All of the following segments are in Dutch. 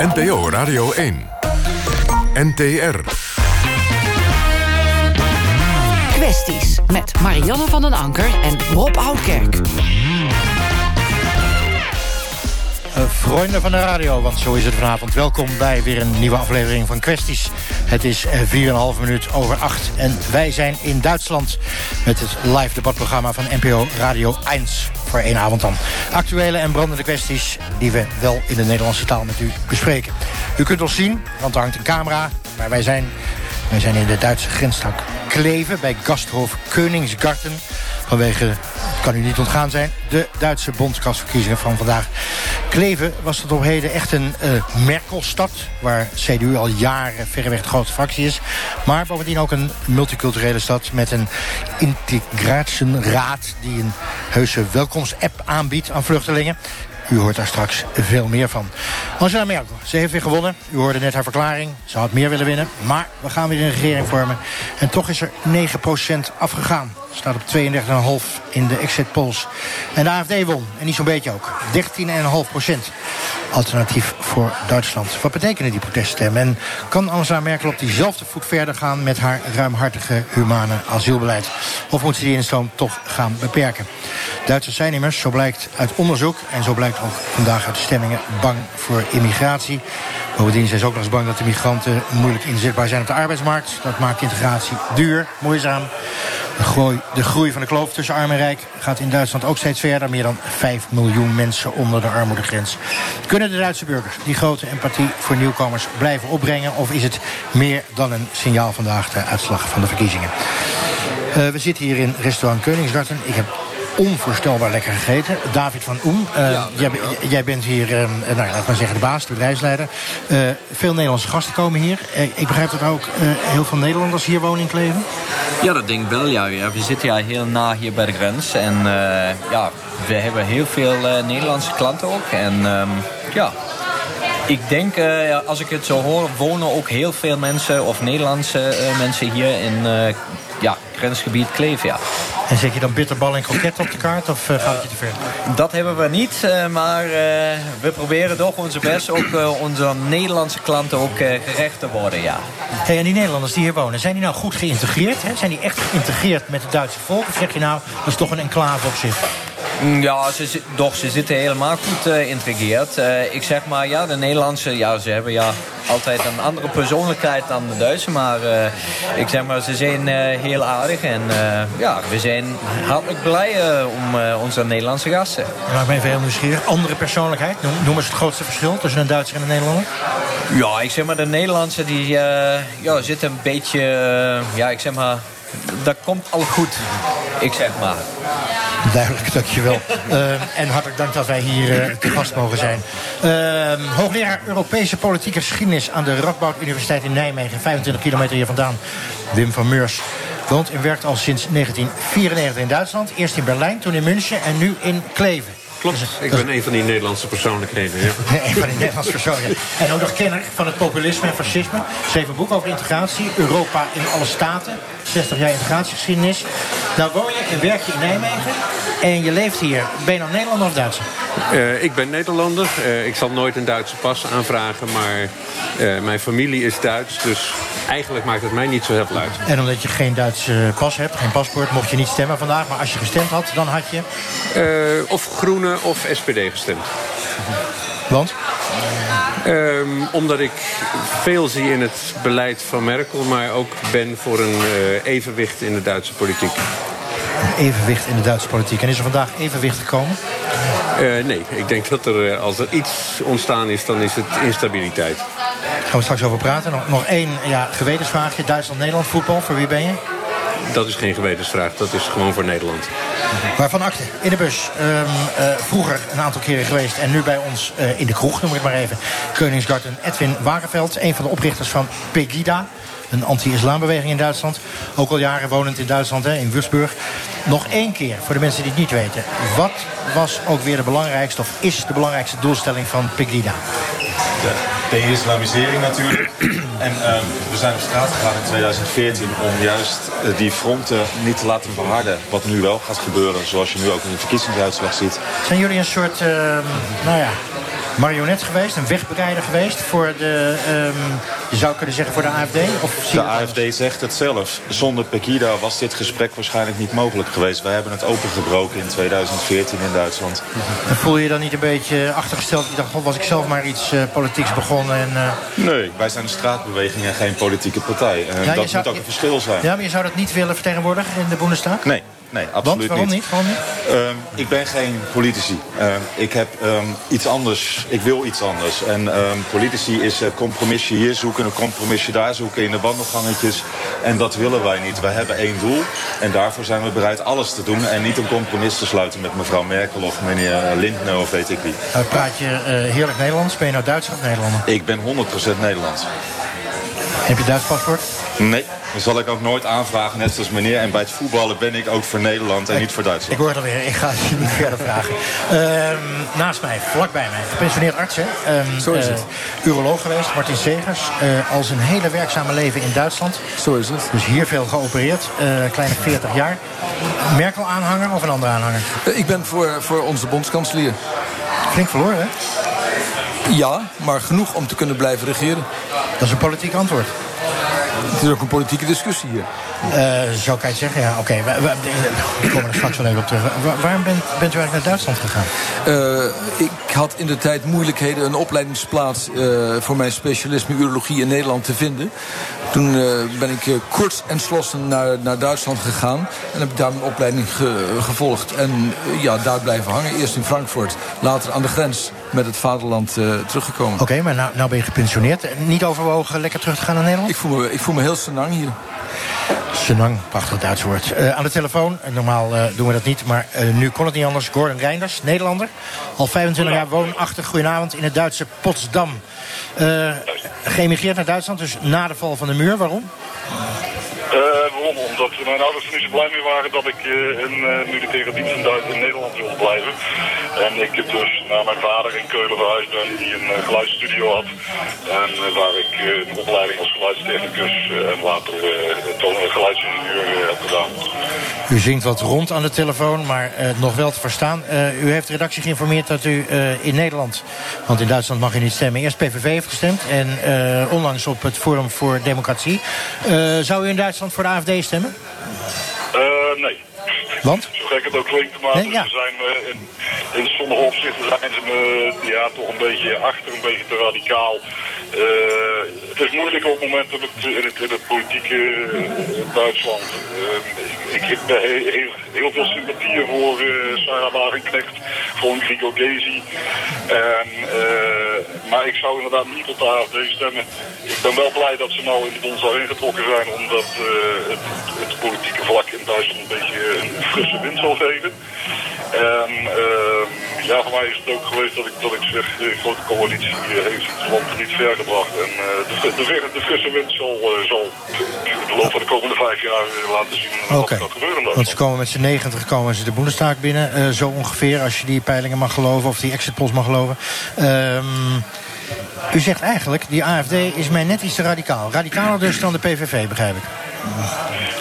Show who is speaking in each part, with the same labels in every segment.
Speaker 1: NPO Radio 1. NTR.
Speaker 2: Kwesties met Marianne van den Anker en Rob Oudkerk.
Speaker 3: Uh, vrienden van de radio, want zo is het vanavond. Welkom bij weer een nieuwe aflevering van Kwesties. Het is 4,5 minuut over 8 en wij zijn in Duitsland... met het live debatprogramma van NPO Radio 1 voor één avond dan. Actuele en brandende kwesties die we wel in de Nederlandse taal met u bespreken. U kunt ons zien, want er hangt een camera, maar wij zijn, wij zijn in de Duitse grensstad Kleven... bij Gasthof Koningsgarten vanwege kan u niet ontgaan zijn, de Duitse bondskastverkiezingen van vandaag. Kleven was tot op heden echt een uh, Merkelstad... waar CDU al jaren verreweg de grootste fractie is. Maar bovendien ook een multiculturele stad... met een integratieraad die een heuse welkomstapp aanbiedt aan vluchtelingen. U hoort daar straks veel meer van. Angela Merkel, ze heeft weer gewonnen. U hoorde net haar verklaring. Ze had meer willen winnen. Maar we gaan weer een regering vormen. En toch is er 9% afgegaan. Staat op 32,5 in de exit polls. En de AFD won. En niet zo'n beetje ook. 13,5%. Alternatief voor Duitsland. Wat betekenen die proteststemmen? En kan Angela Merkel op diezelfde voet verder gaan... met haar ruimhartige, humane asielbeleid? Of moet ze die instroom toch gaan beperken? Duitsers zijn immers, zo blijkt uit onderzoek... en zo blijkt ook vandaag uit de stemmingen, bang voor immigratie. Bovendien zijn ze ook nog eens bang dat de migranten moeilijk inzetbaar zijn op de arbeidsmarkt. Dat maakt integratie duur, moeizaam. De groei, van de kloof tussen arm en rijk gaat in Duitsland ook steeds verder. Meer dan 5 miljoen mensen onder de armoedegrens. Kunnen de Duitse burgers die grote empathie voor nieuwkomers blijven opbrengen? Of is het meer dan een signaal vandaag de uitslag van de verkiezingen? Uh, we zitten hier in restaurant Koningsgarten. Ik heb onvoorstelbaar lekker gegeten. David van Oem, uh, jij, jij, bent hier, uh, nou, laat maar zeggen, de baas, de bedrijfsleider. Uh, veel Nederlandse gasten komen hier. ik begrijp dat ook heel veel Nederlanders hier wonen in Kleven.
Speaker 4: Ja, dat denk ik wel. Ja. We zitten ja heel na hier bij de grens. En ja, we hebben heel veel Nederlandse klanten ook. En um, ja, ik denk, uh, als ik het zo hoor, wonen ook heel veel mensen of Nederlandse uh, mensen hier in uh, ja, grensgebied Kleef. Ja.
Speaker 3: En zet je dan bitterbal en kroket op de kaart of gaat het je te ver?
Speaker 4: Dat hebben we niet, maar we proberen toch onze best ook onze Nederlandse klanten ook gerecht te worden. Ja.
Speaker 3: Hey, en die Nederlanders die hier wonen, zijn die nou goed geïntegreerd? Hè? Zijn die echt geïntegreerd met het Duitse volk? Of zeg je nou, dat is toch een enclave op zich?
Speaker 4: Ja, ze, doch, ze zitten helemaal goed uh, geïntegreerd. Uh, ik zeg maar, ja, de Nederlandse, ja, ze hebben ja altijd een andere persoonlijkheid dan de Duitse. Maar uh, ik zeg maar, ze zijn heel aardig. En ja, we zijn hartelijk blij om onze Nederlandse gasten.
Speaker 3: Ja, ik ben even heel nieuwsgierig. Andere persoonlijkheid? Noem, noem eens het grootste verschil tussen een Duitser en een Nederlander?
Speaker 4: Ja, ik zeg maar, de Nederlandse die ja, zit een beetje, ja, ik zeg maar dat komt al goed, ik zeg maar.
Speaker 3: Duidelijk, dankjewel. uh, en hartelijk dank dat wij hier uh, te gast mogen zijn. Uh, hoogleraar Europese politieke geschiedenis aan de Radboud Universiteit in Nijmegen, 25 kilometer hier vandaan. Wim van Meurs woont en werkt al sinds 1994 in Duitsland. Eerst in Berlijn, toen in München en nu in Kleven.
Speaker 5: Klopt, ik ben een van die Nederlandse persoonlijkheden. Ja.
Speaker 3: een van die Nederlandse persoonlijkheden. En ook nog kenner van het populisme en fascisme. Schreef een boek over integratie. Europa in alle staten. 60 jaar integratiegeschiedenis. Nou woon je en werk je in Nijmegen. En je leeft hier. Ben je nou Nederlander of Duitser?
Speaker 5: Uh, ik ben Nederlander. Uh, ik zal nooit een Duitse pas aanvragen. Maar uh, mijn familie is Duits. Dus eigenlijk maakt het mij niet zo heel veel uit.
Speaker 3: En omdat je geen Duitse pas hebt, geen paspoort... mocht je niet stemmen vandaag. Maar als je gestemd had, dan had je...
Speaker 5: of Groene of SPD gestemd.
Speaker 3: Want?
Speaker 5: Um, omdat ik veel zie in het beleid van Merkel... maar ook ben voor een evenwicht in de Duitse politiek.
Speaker 3: Evenwicht in de Duitse politiek. En is er vandaag evenwicht gekomen?
Speaker 5: Uh, nee, ik denk dat er, als er iets ontstaan is, dan is het instabiliteit.
Speaker 3: Daar gaan we straks over praten. Nog, nog één ja, gewetensvraagje. Duitsland-Nederland voetbal. Voor wie ben je?
Speaker 5: Dat is geen gewetensvraag. Dat is gewoon voor Nederland.
Speaker 3: Waarvan akte in de bus. Um, uh, vroeger een aantal keren geweest. En nu bij ons uh, in de kroeg, noem ik maar even. Koningsgarten Edwin Wagenveld. Een van de oprichters van Pegida. Een anti-islambeweging in Duitsland. Ook al jaren wonend in Duitsland, hè, in Würzburg. Nog één keer, voor de mensen die het niet weten. Wat was ook weer de belangrijkste, of is de belangrijkste doelstelling van Pegida?
Speaker 6: De de-islamisering natuurlijk. En um, we zijn op straat gegaan in 2014 om juist uh, die fronten niet te laten verharden. Wat nu wel gaat gebeuren, zoals je nu ook in de verkiezingsuitslag ziet.
Speaker 3: Zijn jullie een soort, uh, nou ja, marionet geweest, een wegbereider geweest voor de, ehm, je zou kunnen zeggen voor de AFD? Of
Speaker 6: De
Speaker 3: anders?
Speaker 6: AFD zegt het zelf. Zonder Pegida was dit gesprek waarschijnlijk niet mogelijk geweest. Wij hebben het opengebroken in 2014 in Duitsland.
Speaker 3: En Voel je je dan niet een beetje achtergesteld? Je dacht, god, was ik zelf maar iets eh, politieks begonnen en... eh,
Speaker 6: Nee, wij zijn een straatbeweging en geen politieke partij.
Speaker 3: Ja, je
Speaker 6: dat
Speaker 3: zou-
Speaker 6: moet ook een verschil zijn.
Speaker 3: Ja, maar je zou dat niet willen vertegenwoordigen in de Bundestag?
Speaker 6: Nee, nee,
Speaker 3: Want,
Speaker 6: absoluut
Speaker 3: waarom niet? Waarom niet?
Speaker 6: Ehm, ik ben geen politici. Ehm, ik heb ehm, iets anders. Ik wil iets anders. En politici is een compromisje hier zoeken, een compromisje daar zoeken in de wandelgangetjes. En dat willen wij niet. Wij hebben één doel. En daarvoor zijn we bereid alles te doen. En niet een compromis te sluiten met mevrouw Merkel of meneer Lindner of weet ik wie.
Speaker 3: Nou, praat je eh, heerlijk Nederlands? Ben je nou Duits of Nederlander?
Speaker 6: Ik ben 100% Nederlands.
Speaker 3: Heb je Duits paspoort?
Speaker 6: Nee, dat zal ik ook nooit aanvragen, net zoals meneer. En bij het voetballen ben ik ook voor Nederland en niet voor
Speaker 3: Ik
Speaker 6: Duitsland.
Speaker 3: hoor het alweer, ik ga het je niet verder vragen. Ehm, naast mij, vlakbij mij, gepensioneerd arts, hè? Ehm,
Speaker 7: Zo is
Speaker 3: eh,
Speaker 7: het.
Speaker 3: uroloog geweest, Martin Segers. eh, al zijn hele werkzame leven in Duitsland.
Speaker 7: Zo is het.
Speaker 3: Dus hier veel geopereerd, eh, kleine 40 jaar. Merkel-aanhanger of een andere aanhanger?
Speaker 7: Ik ben voor, voor onze bondskanselier.
Speaker 3: Flink verloren, hè?
Speaker 7: Ja, maar genoeg om te kunnen blijven regeren.
Speaker 3: Dat is een politiek antwoord.
Speaker 7: Het is ook een politieke discussie hier.
Speaker 3: Eh, zo kan je het zeggen, ja. Oké, we, we- komen er straks wel even op terug. Wa- waarom bent, bent u eigenlijk naar Duitsland gegaan?
Speaker 7: Eh, ik had in de tijd moeilijkheden een opleidingsplaats eh, voor mijn specialisme urologie in Nederland te vinden. Toen ben ik kort en slossen naar, naar Duitsland gegaan. En heb ik daar mijn opleiding ge- gevolgd. En ja, daar blijven hangen. Eerst in Frankfurt, later aan de grens met het vaderland eh, teruggekomen.
Speaker 3: Oké, maar nou, nou ben je gepensioneerd. Niet overwogen lekker terug te gaan naar Nederland?
Speaker 7: Ik voel me, ik voel me heel senang hier.
Speaker 3: Senang, prachtig Duits woord. Eh, aan de telefoon, eh, normaal eh, doen we dat niet, maar eh, nu kon het niet anders. Gordon Reinders, Nederlander. Al 25 jaar woonachtig, goedenavond, in het Duitse Potsdam. Eh, geëmigreerd naar Duitsland, dus na de val van de muur. Waarom?
Speaker 8: Eh, waarom? Omdat mijn ouders er niet zo blij mee waren dat ik eh, in uh, militaire dienst in, Duits- in Nederland wilde blijven. En ik dus naar mijn vader in Keulen verhuisd ben, die een eh, geluidsstudio had. En eh, waar ik eh, een opleiding als geluidstechnicus en later geluidsingenieur heb gedaan.
Speaker 3: U zingt wat rond aan de telefoon, maar nog wel te verstaan. U heeft de redactie geïnformeerd dat u in Nederland, want in Duitsland mag u niet stemmen, eerst PVV heeft gestemd en onlangs op het Forum voor Democratie. Zou u in Duitsland voor de AFD stemmen?
Speaker 8: Nee.
Speaker 3: Want?
Speaker 8: Zo gek het ook klinkt, maar
Speaker 3: Nee, ja.
Speaker 8: ze zijn, eh, in, in sommige opzichten zijn ze me ja, toch een beetje achter, een beetje te radicaal. Eh, het is moeilijk op het moment in het, in het politieke eh, Duitsland. eh, ik, heb heel, heel, heel veel sympathieën voor eh, Sarah Wagenknecht, voor Enrico Gezi. En, maar ik zou inderdaad niet op de AFD stemmen. Ik ben wel blij dat ze nou in de Bondsdag ingetrokken zijn, omdat het, het politieke vlak in Duitsland een beetje een frisse wind zal geven. En eh, ja, voor mij is het ook geweest dat ik, dat ik zeg, de grote coalitie eh, heeft het land niet ver gebracht. En eh, de, de, de frisse wind zal, zal in de loop van de komende vijf jaar laten zien wat er gebeuren.
Speaker 3: Want ze komen met z'n 90 komen ze de Bundestag binnen. zo ongeveer, als je die peilingen mag geloven. Of die exit polls mag geloven. Ehm, u zegt eigenlijk, die AFD is mij net iets te radicaal. Radicaler dus dan de PVV, begrijp ik.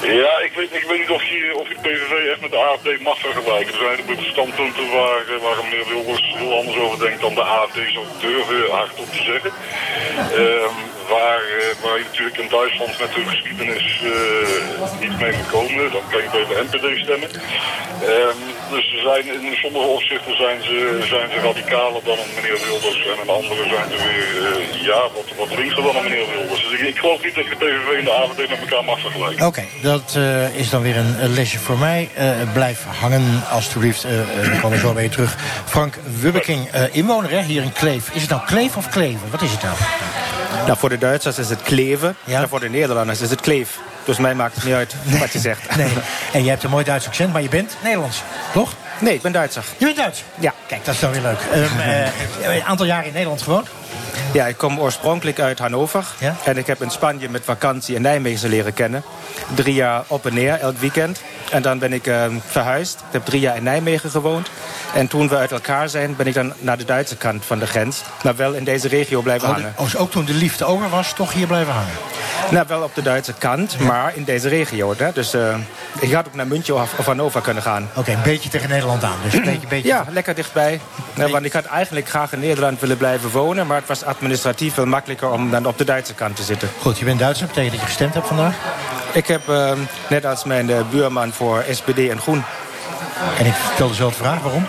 Speaker 8: Ja, ik weet, ik weet niet of je, of PVV echt met de AFD mag vergelijken. Er zijn een standpunten waar, eh, waar meneer Wilbers heel anders over denkt dan de AFD zou durven hardop te zeggen. Ehm, waar, eh, waar je natuurlijk in Duitsland met de geschiedenis eh, niet mee moet komen, dan kan je bij de NPD stemmen. Ehm, dus ze zijn, in sommige opzichten zijn ze, zijn ze radicaler dan een meneer Wilders en in andere zijn ze weer eh, ja, wat, wat linkser dan een meneer Wilders. Dus ik, ik geloof niet dat je de PVV en de AFD met elkaar mag vergelijken.
Speaker 3: Oké, dat eh, is dan weer een lesje voor mij. Eh, blijf hangen, alstublieft. Dan komen we zo je terug. Frank Wubbeking, eh, inwoner hè, hier in Kleef. Is het nou Kleef of Kleven? Wat is het nou?
Speaker 9: Nou, voor de Duitsers is het kleven.
Speaker 3: Ja.
Speaker 9: En voor de Nederlanders is het kleef. Dus mij maakt het niet uit wat je zegt.
Speaker 3: Nee. En je hebt een mooi Duits accent, maar je bent Nederlands, toch?
Speaker 9: Nee, ik ben Duitser.
Speaker 3: Je bent Duits?
Speaker 9: Ja.
Speaker 3: Kijk, dat is dan weer leuk. Ehm, eh, een aantal jaren in Nederland gewoond?
Speaker 9: Ja, ik kom oorspronkelijk uit Hannover.
Speaker 3: Ja?
Speaker 9: En ik heb in Spanje met vakantie in Nijmegen leren kennen. Drie jaar op en neer, elk weekend. En dan ben ik uh, verhuisd. Ik heb drie jaar in Nijmegen gewoond. En toen we uit elkaar zijn, ben ik dan naar de Duitse kant van de grens. Maar wel in deze regio blijven
Speaker 3: oh,
Speaker 9: hangen.
Speaker 3: Oh, ook toen de liefde over was, toch hier blijven hangen?
Speaker 9: Nou, wel op de Duitse kant, maar in deze regio. Hè? Dus uh, ik had ook naar München of, Hannover kunnen gaan.
Speaker 3: Oké, okay, een beetje tegen Nederland aan. Dus een beetje, beetje...
Speaker 9: Ja, lekker dichtbij. Want ik had eigenlijk graag in Nederland willen blijven wonen... maar het was administratief veel makkelijker om dan op de Duitse kant te zitten.
Speaker 3: Goed, je bent Duitser. betekent dat je gestemd hebt vandaag?
Speaker 9: Ik heb uh, net als mijn uh, buurman voor SPD en Groen.
Speaker 3: En ik stelde zo de vraag, waarom?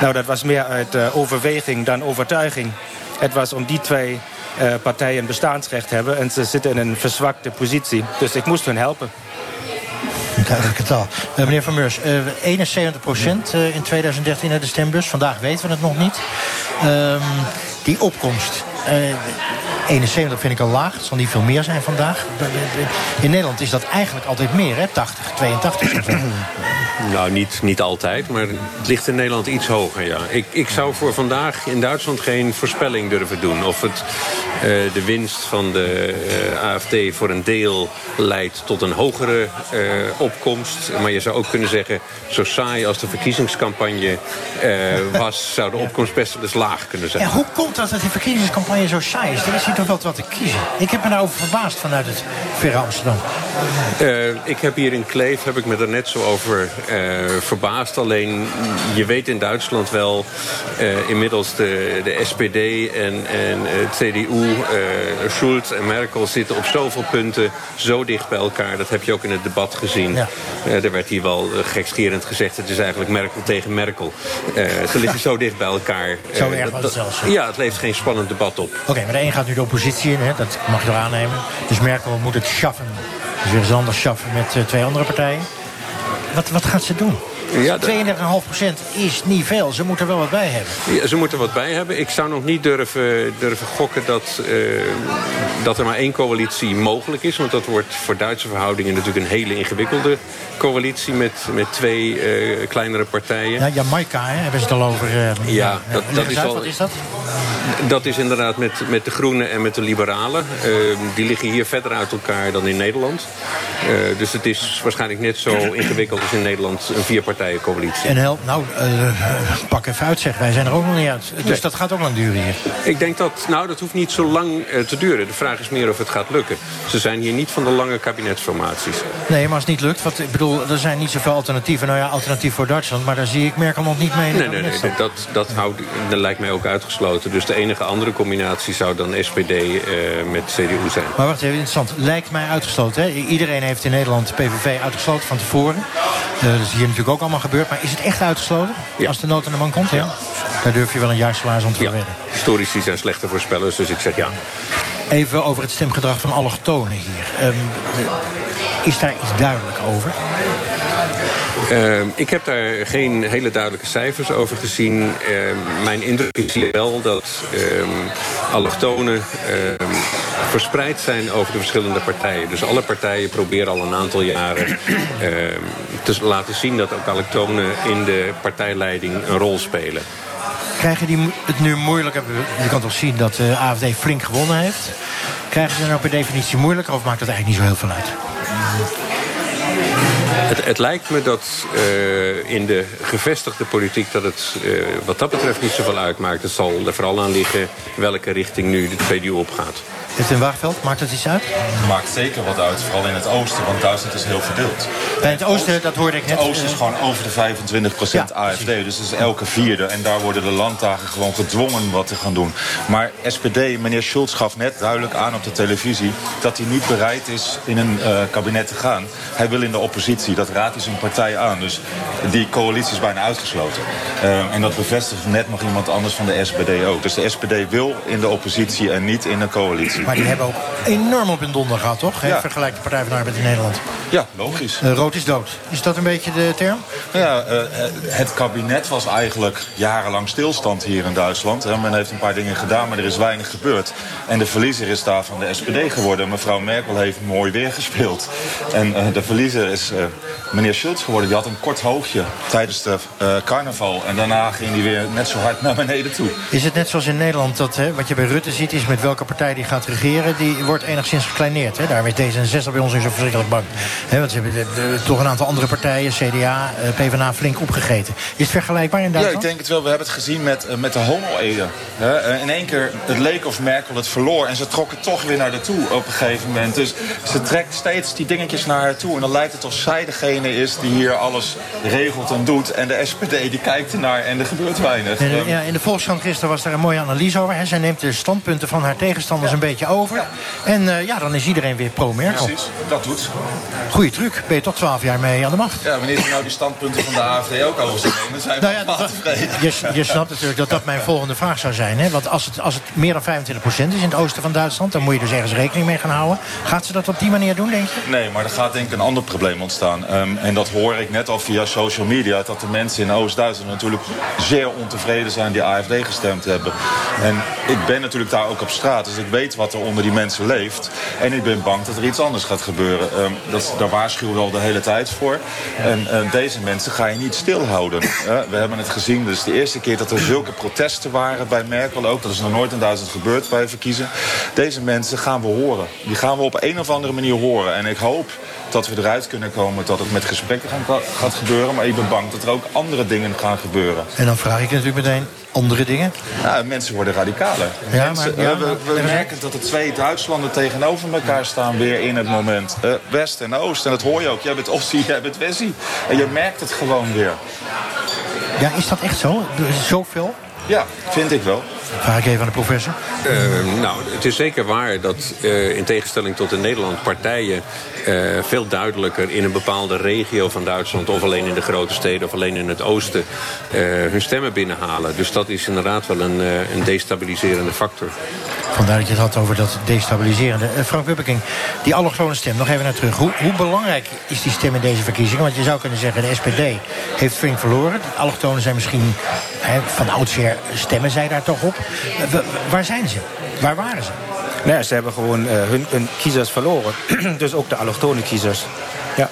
Speaker 9: Nou, dat was meer uit uh, overweging dan overtuiging. Het was om die twee uh, partijen bestaansrecht hebben... en ze zitten in een verzwakte positie. Dus ik moest hun helpen.
Speaker 3: Duidelijke taal. Uh, meneer Van Meurs, uh, 71 procent in 2013 naar de stembus. Vandaag weten we het nog niet. Um, die opkomst. 71 vind ik al laag. Het zal niet veel meer zijn vandaag. In Nederland is dat eigenlijk altijd meer, hè? 80, 82.
Speaker 5: nou, niet, niet altijd, maar het ligt in Nederland iets hoger, ja. Ik, ik zou voor vandaag in Duitsland geen voorspelling durven doen. Of het de winst van de uh, AFD voor een deel leidt tot een hogere uh, opkomst. Maar je zou ook kunnen zeggen, zo saai als de verkiezingscampagne was... zou de opkomst best wel eens laag kunnen zijn.
Speaker 3: En hoe komt dat dat die verkiezingscampagne zo saai is? Er is hier toch wel wat te kiezen. Ik heb me daarover verbaasd vanuit het verre Amsterdam.
Speaker 5: ik heb hier in Kleef, heb ik me er net zo over verbaasd. Alleen, je weet in Duitsland wel... inmiddels de, de SPD en, en het CDU uh, Schulz en Merkel zitten op zoveel punten zo dicht bij elkaar. Dat heb je ook in het debat gezien. Ja. Uh, er werd hier wel uh, gekscherend gezegd... het is eigenlijk Merkel tegen Merkel. ze liggen zo dicht bij elkaar.
Speaker 3: zo erg was het zelfs.
Speaker 5: Ja, het levert geen spannend debat op.
Speaker 3: Oké, okay, maar de een gaat nu de oppositie in, hè? dat mag je wel aannemen. Dus Merkel moet het schaffen. Dus weer eens anders schaffen met twee andere partijen. Wat, wat gaat ze doen? Ja, 32,5% is niet veel. Ze moeten er wel wat bij hebben.
Speaker 5: Ja, ze moeten wat bij hebben. Ik zou nog niet durven, durven gokken dat, uh, dat er maar één coalitie mogelijk is. Want dat wordt voor Duitse verhoudingen natuurlijk een hele ingewikkelde coalitie... met, met twee uh, kleinere partijen.
Speaker 3: Ja, Jamaica hè, hebben ze het al over. Uh,
Speaker 5: ja, dat, dat is
Speaker 3: uit,
Speaker 5: al,
Speaker 3: wat is dat?
Speaker 5: Dat is inderdaad met, met de Groenen en met de Liberalen. die liggen hier verder uit elkaar dan in Nederland. dus het is waarschijnlijk net zo ingewikkeld als in Nederland... een
Speaker 3: En help, nou, pak even uit zeg. Wij zijn er ook nog niet uit. Dus nee. dat gaat ook lang duren hier.
Speaker 5: Ik denk dat, nou, dat hoeft niet zo lang te duren. De vraag is meer of het gaat lukken. Ze zijn hier niet van de lange kabinetsformaties.
Speaker 3: Nee, maar als het niet lukt, wat, ik bedoel, er zijn niet zoveel alternatieven. Nou ja, alternatief voor Duitsland, maar daar zie ik Merkel nog niet mee.
Speaker 5: Nee, nee, nee, nee, dat, dat, houdt, dat lijkt mij ook uitgesloten. Dus de enige andere combinatie zou dan SPD uh, met CDU zijn.
Speaker 3: Maar wacht even, interessant. Lijkt mij uitgesloten. Hè? Iedereen heeft in Nederland PVV uitgesloten van tevoren. Uh, dat is hier natuurlijk ook allemaal gebeurd. Maar is het echt uitgesloten? Ja. Als de nood aan de man komt, ja. Daar durf je wel een jaar salaris om te
Speaker 5: ja.
Speaker 3: wedden.
Speaker 5: Historici zijn slechte voorspellers, dus ik zeg ja.
Speaker 3: Even over het stemgedrag van allochtonen hier. Um, is daar iets duidelijk over?
Speaker 5: Uh, ik heb daar geen hele duidelijke cijfers over gezien. Uh, mijn indruk is wel dat uh, allochtonen verspreid zijn over de verschillende partijen. Dus alle partijen proberen al een aantal jaren te laten zien... dat ook allochtonen in de partijleiding een rol spelen.
Speaker 3: Krijgen die het nu moeilijker? Je kan toch zien dat de AFD flink gewonnen heeft. Krijgen ze nou per definitie moeilijker of maakt dat eigenlijk niet zo heel veel uit?
Speaker 5: Het, lijkt me dat uh, in de gevestigde politiek dat het uh, wat dat betreft niet zoveel uitmaakt. Het zal er vooral aan liggen welke richting nu de CDU opgaat.
Speaker 3: Heeft in Waagveld, maakt dat iets uit?
Speaker 10: Het maakt zeker wat uit, vooral in het oosten, want Duitsland is heel verdeeld.
Speaker 3: Bij het oosten, dat hoorde ik net.
Speaker 10: Het oosten is gewoon over de 25 ja, AFD, dus dat is elke vierde. En daar worden de landdagen gewoon gedwongen wat te gaan doen. Maar SPD, meneer Schulz gaf net duidelijk aan op de televisie... dat hij niet bereid is in een uh, kabinet te gaan. Hij wil in de oppositie, dat raadt hij zijn partij aan. Dus die coalitie is bijna uitgesloten. Uh, en dat bevestigt net nog iemand anders van de SPD ook. Dus de SPD wil in de oppositie en niet in een coalitie.
Speaker 3: Maar die hebben ook enorm op hun donder gehad, toch? Ja. Vergelijk de Partij van de Arbeid in Nederland.
Speaker 10: Ja, logisch.
Speaker 3: Uh, rood is dood. Is dat een beetje de term?
Speaker 10: Ja, uh, het kabinet was eigenlijk jarenlang stilstand hier in Duitsland. Men heeft een paar dingen gedaan, maar er is weinig gebeurd. En de verliezer is daarvan de SPD geworden. Mevrouw Merkel heeft mooi weer gespeeld. En uh, de verliezer is
Speaker 6: meneer Schulz geworden. Die had een kort hoofdje tijdens de carnaval. En daarna ging hij weer net zo hard naar beneden toe.
Speaker 3: Is het net zoals in Nederland dat hè, wat je bij Rutte ziet... is met welke partij die gaat regeren, die wordt enigszins gekleineerd. Hè? Daarom is D66 bij ons in zo verschrikkelijk bang. Want ze hebben toch een aantal andere partijen, CDA, PvdA, flink opgegeten. Is het vergelijkbaar in Duitsland?
Speaker 6: Ja, ik denk het wel. We hebben het gezien met, met de homo-eden. In één keer, het leek of Merkel het verloor... en ze trokken toch weer naar de toe op een gegeven moment. Dus ze trekt steeds die dingetjes naar haar toe. En dan lijkt het alsof zij degene is die hier alles regelt en doet. En de SPD die kijkt ernaar en er gebeurt weinig.
Speaker 3: ja, in de Volkskrant gisteren was daar een mooie analyse over. Hè. Zij neemt de standpunten van haar tegenstanders een beetje over. En uh, ja, dan is iedereen weer pro-Merkel.
Speaker 6: Precies, dat doet
Speaker 3: Goeie truc. Ben je tot 12 jaar mee aan de macht.
Speaker 6: Ja, wanneer ze nou die standpunten van de AFD ook over zou nemen, zijn we nou ja, tevreden.
Speaker 3: Je, je snapt natuurlijk dat dat mijn volgende vraag zou zijn. Hè? Want als het, als het meer dan 25% is in het oosten van Duitsland... dan moet je dus ergens rekening mee gaan houden. Gaat ze dat op die manier doen, denk je?
Speaker 6: Nee, maar er gaat denk ik een ander probleem ontstaan. Um, en dat hoor ik net al via social media... dat de mensen in Oost-Duitsland natuurlijk zeer ontevreden zijn... die AFD gestemd hebben. En ik ben natuurlijk daar ook op straat. Dus ik weet wat er onder die mensen leeft. En ik ben bang dat er iets anders gaat gebeuren. Um, dat, daar waarschuwen we al de hele tijd voor. En uh, deze mensen ga je niet stilhouden. Uh, we hebben het gezien. Dus de eerste keer dat er zulke protesten waren bij Merkel ook. Dat is nog nooit in Duitsland gebeurd bij verkiezen. Deze mensen gaan we horen. Die gaan we op een of andere manier horen. En ik hoop dat we eruit kunnen komen dat het met gesprekken gaat gebeuren. Maar ik ben bang dat er ook andere dingen gaan gebeuren.
Speaker 3: En dan vraag ik natuurlijk meteen andere dingen.
Speaker 6: Nou, mensen worden radicaler. Ja, mensen, maar, ja, we, we merken dat er twee Duitslanden tegenover elkaar staan weer in het moment. Uh, West en Oost. En dat hoor je ook. Jij bent Ossie, jij bent Wessie. En je merkt het gewoon weer.
Speaker 3: Ja, is dat echt zo? Zoveel?
Speaker 6: Ja, vind ik wel.
Speaker 3: Vraag ik even aan de professor.
Speaker 5: Uh, nou, het is zeker waar dat uh, in tegenstelling tot in Nederland... partijen uh, veel duidelijker in een bepaalde regio van Duitsland... of alleen in de grote steden of alleen in het oosten... hun stemmen binnenhalen. Dus dat is inderdaad wel een, een destabiliserende factor.
Speaker 3: Vandaar dat je het had over dat destabiliserende. Frank Wuppeking, die allochtone stem, nog even naar terug. Hoe, hoe, belangrijk is die stem in deze verkiezingen? Want je zou kunnen zeggen, de SPD heeft flink verloren. De allochtonen zijn misschien, van oudsher stemmen zij daar toch op waar zijn ze? Waar waren ze?
Speaker 9: Nee, ze hebben gewoon uh, hun, hun, kiezers verloren. dus ook de allochtone kiezers. Ja.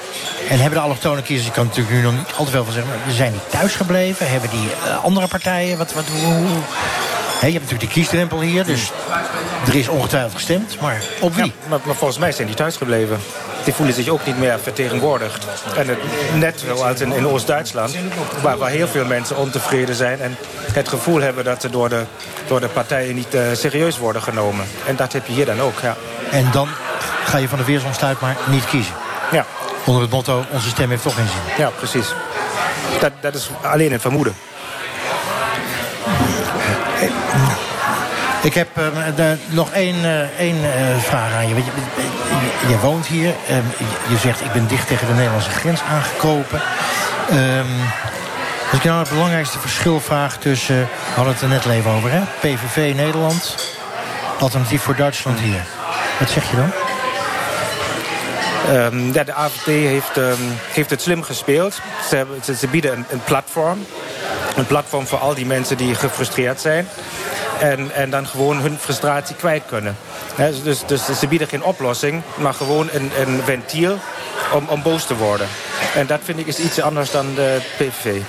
Speaker 3: En hebben de allochtone kiezers, ik kan natuurlijk nu nog niet al te veel van zeggen... maar zijn die thuis gebleven? Hebben die uh, andere partijen? Wat, wat, hoe? He, je hebt natuurlijk die kiesdrempel hier, dus er is ongetwijfeld gestemd. Maar op wie? Ja,
Speaker 9: maar, maar, volgens mij zijn die thuis gebleven die voelen zich ook niet meer vertegenwoordigd. En het, net zoals in, in Oost-Duitsland, waar, waar, heel veel mensen ontevreden zijn... en het gevoel hebben dat ze door de, door de partijen niet uh, serieus worden genomen. En dat heb je hier dan ook, ja.
Speaker 3: En dan ga je van de weersomstuit maar niet kiezen?
Speaker 9: Ja.
Speaker 3: Onder het motto, onze stem heeft toch geen zin?
Speaker 9: Ja, precies. Dat, dat is alleen een vermoeden.
Speaker 3: Ik heb uh, nog één, uh, één uh, vraag aan je. je, je, je woont hier. Ehm, je, zegt, ik ben dicht tegen de Nederlandse grens aangekropen. Um, als ik nou het belangrijkste verschil vraag tussen... we hadden het er net even over, hè? PVV Nederland, alternatief voor Duitsland hier. Wat zeg je dan?
Speaker 9: Um, ja, de AFD heeft, um, heeft het slim gespeeld. Ze, ze, bieden een platform. Een platform voor al die mensen die gefrustreerd zijn. En, en dan gewoon hun frustratie kwijt kunnen. dus, dus ze bieden geen oplossing, maar gewoon een, een ventiel om, om boos te worden. En dat vind ik is iets anders dan de PVV.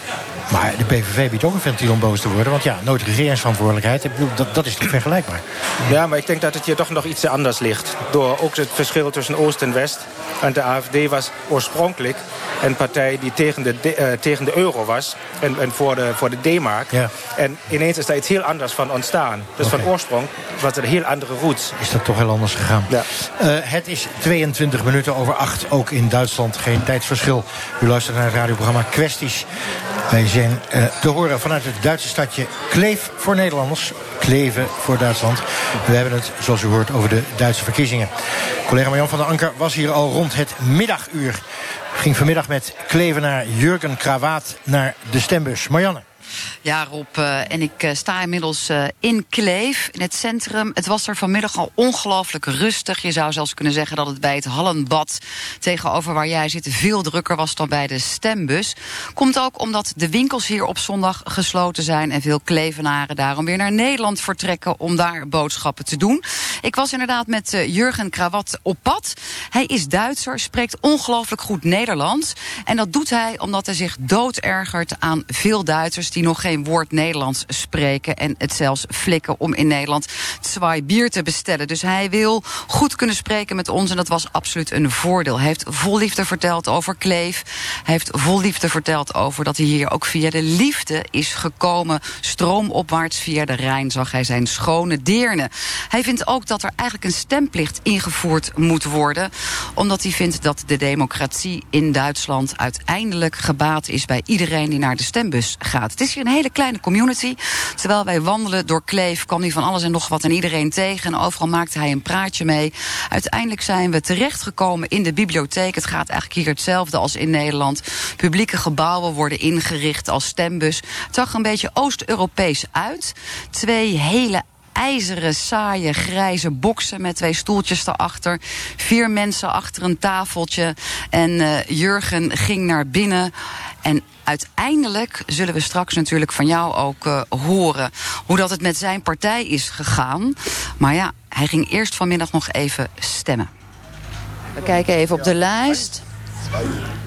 Speaker 3: Maar de PVV biedt ook een ventiel om boos te worden. Want ja, nooit regeringsverantwoordelijkheid. Dat, dat is toch vergelijkbaar?
Speaker 9: Ja, maar ik denk dat het hier toch nog iets anders ligt. Door ook het verschil tussen Oost en West. En de AFD was oorspronkelijk een partij die tegen de, uh, tegen de euro was. En, en voor de, voor de D-mark. Ja. En ineens is daar iets heel anders van ontstaan. Dus okay. van oorsprong was er een heel andere roots.
Speaker 3: Is dat toch heel anders gegaan? Ja. Uh, het is 22 minuten over 8. Ook in Duitsland geen tijdsverschil. U luistert naar het radioprogramma Kwesties. Wij zijn uh, te horen vanuit het Duitse stadje Kleef voor Nederlanders. Kleven voor Duitsland. We hebben het, zoals u hoort, over de Duitse verkiezingen. Collega Marjan van der Anker was hier al rond het middaguur. Ging vanmiddag met Klevenaar Jurgen Kravaat naar de stembus. Marianne.
Speaker 2: Ja, Rob. Uh, en ik uh, sta inmiddels uh, in Kleef, in het centrum. Het was er vanmiddag al ongelooflijk rustig. Je zou zelfs kunnen zeggen dat het bij het Hallenbad... tegenover waar jij zit veel drukker was dan bij de stembus. Komt ook omdat de winkels hier op zondag gesloten zijn... en veel Klevenaren daarom weer naar Nederland vertrekken... om daar boodschappen te doen. Ik was inderdaad met Jurgen Krawat op pad. Hij is Duitser, spreekt ongelooflijk goed Nederlands. En dat doet hij omdat hij zich doodergert aan veel Duitsers die nog geen woord Nederlands spreken. En het zelfs flikken om in Nederland twee bier te bestellen. Dus hij wil goed kunnen spreken met ons. En dat was absoluut een voordeel. Hij heeft vol liefde verteld over Kleef. Hij heeft vol liefde verteld over dat hij hier ook via de liefde is gekomen. Stroomopwaarts via de Rijn zag hij zijn schone deerne. Hij vindt ook dat er eigenlijk een stemplicht ingevoerd moet worden. Omdat hij vindt dat de democratie in Duitsland uiteindelijk gebaat is bij iedereen die naar de stembus gaat. Het is een hele kleine community. Terwijl wij wandelen door Kleef kwam hij van alles en nog wat en iedereen tegen. En overal maakte hij een praatje mee. Uiteindelijk zijn we terechtgekomen in de bibliotheek. Het gaat eigenlijk hier hetzelfde als in Nederland. Publieke gebouwen worden ingericht als stembus. Het zag een beetje Oost-Europees uit. Twee hele ijzeren, saaie, grijze boksen met twee stoeltjes erachter. Vier mensen achter een tafeltje. En uh, Jurgen ging naar binnen. En uiteindelijk zullen we straks natuurlijk van jou ook uh, horen hoe dat het met zijn partij is gegaan. Maar ja, hij ging eerst vanmiddag nog even stemmen. We kijken even op de lijst.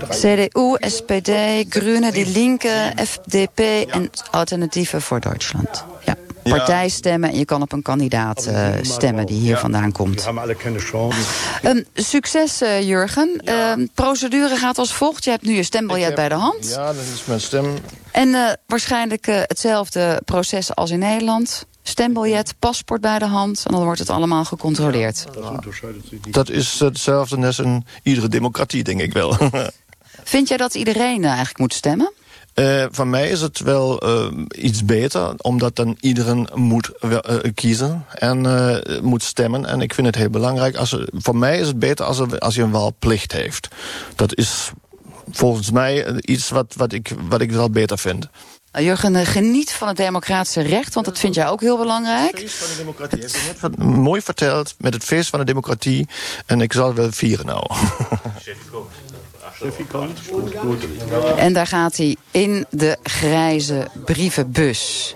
Speaker 2: CDU, SPD, Grüne, Die Linke, FDP en Alternatieven voor Duitsland. Ja. Partijstemmen en je kan op een kandidaat uh, stemmen die hier vandaan komt.
Speaker 11: We hebben alle keine chance.
Speaker 2: Um, succes, uh, Jurgen. Ja. Um, procedure gaat als volgt. Je hebt nu je stembiljet bij de hand.
Speaker 11: Ja, dat is mijn stem.
Speaker 2: En uh, waarschijnlijk hetzelfde proces als in Nederland. Stembiljet, paspoort bij de hand en dan wordt het allemaal gecontroleerd.
Speaker 11: Dat is hetzelfde als in iedere democratie, denk ik wel.
Speaker 2: Vind jij dat iedereen eigenlijk moet stemmen?
Speaker 11: Uh, van mij is het wel uh, iets beter, omdat dan iedereen moet uh, kiezen en moet stemmen. En ik vind het heel belangrijk. Als er, voor mij is het beter als, er, als je een walplicht heeft. Dat is volgens mij iets wat, wat, ik, wat ik wel beter vind.
Speaker 2: Jurgen, geniet van het democratische recht, want dat vind jij ook heel belangrijk.
Speaker 11: Het feest van de democratie. Het net mooi verteld met het feest van de democratie. En ik zal het wel vieren nou.
Speaker 2: En daar gaat hij in de grijze brievenbus.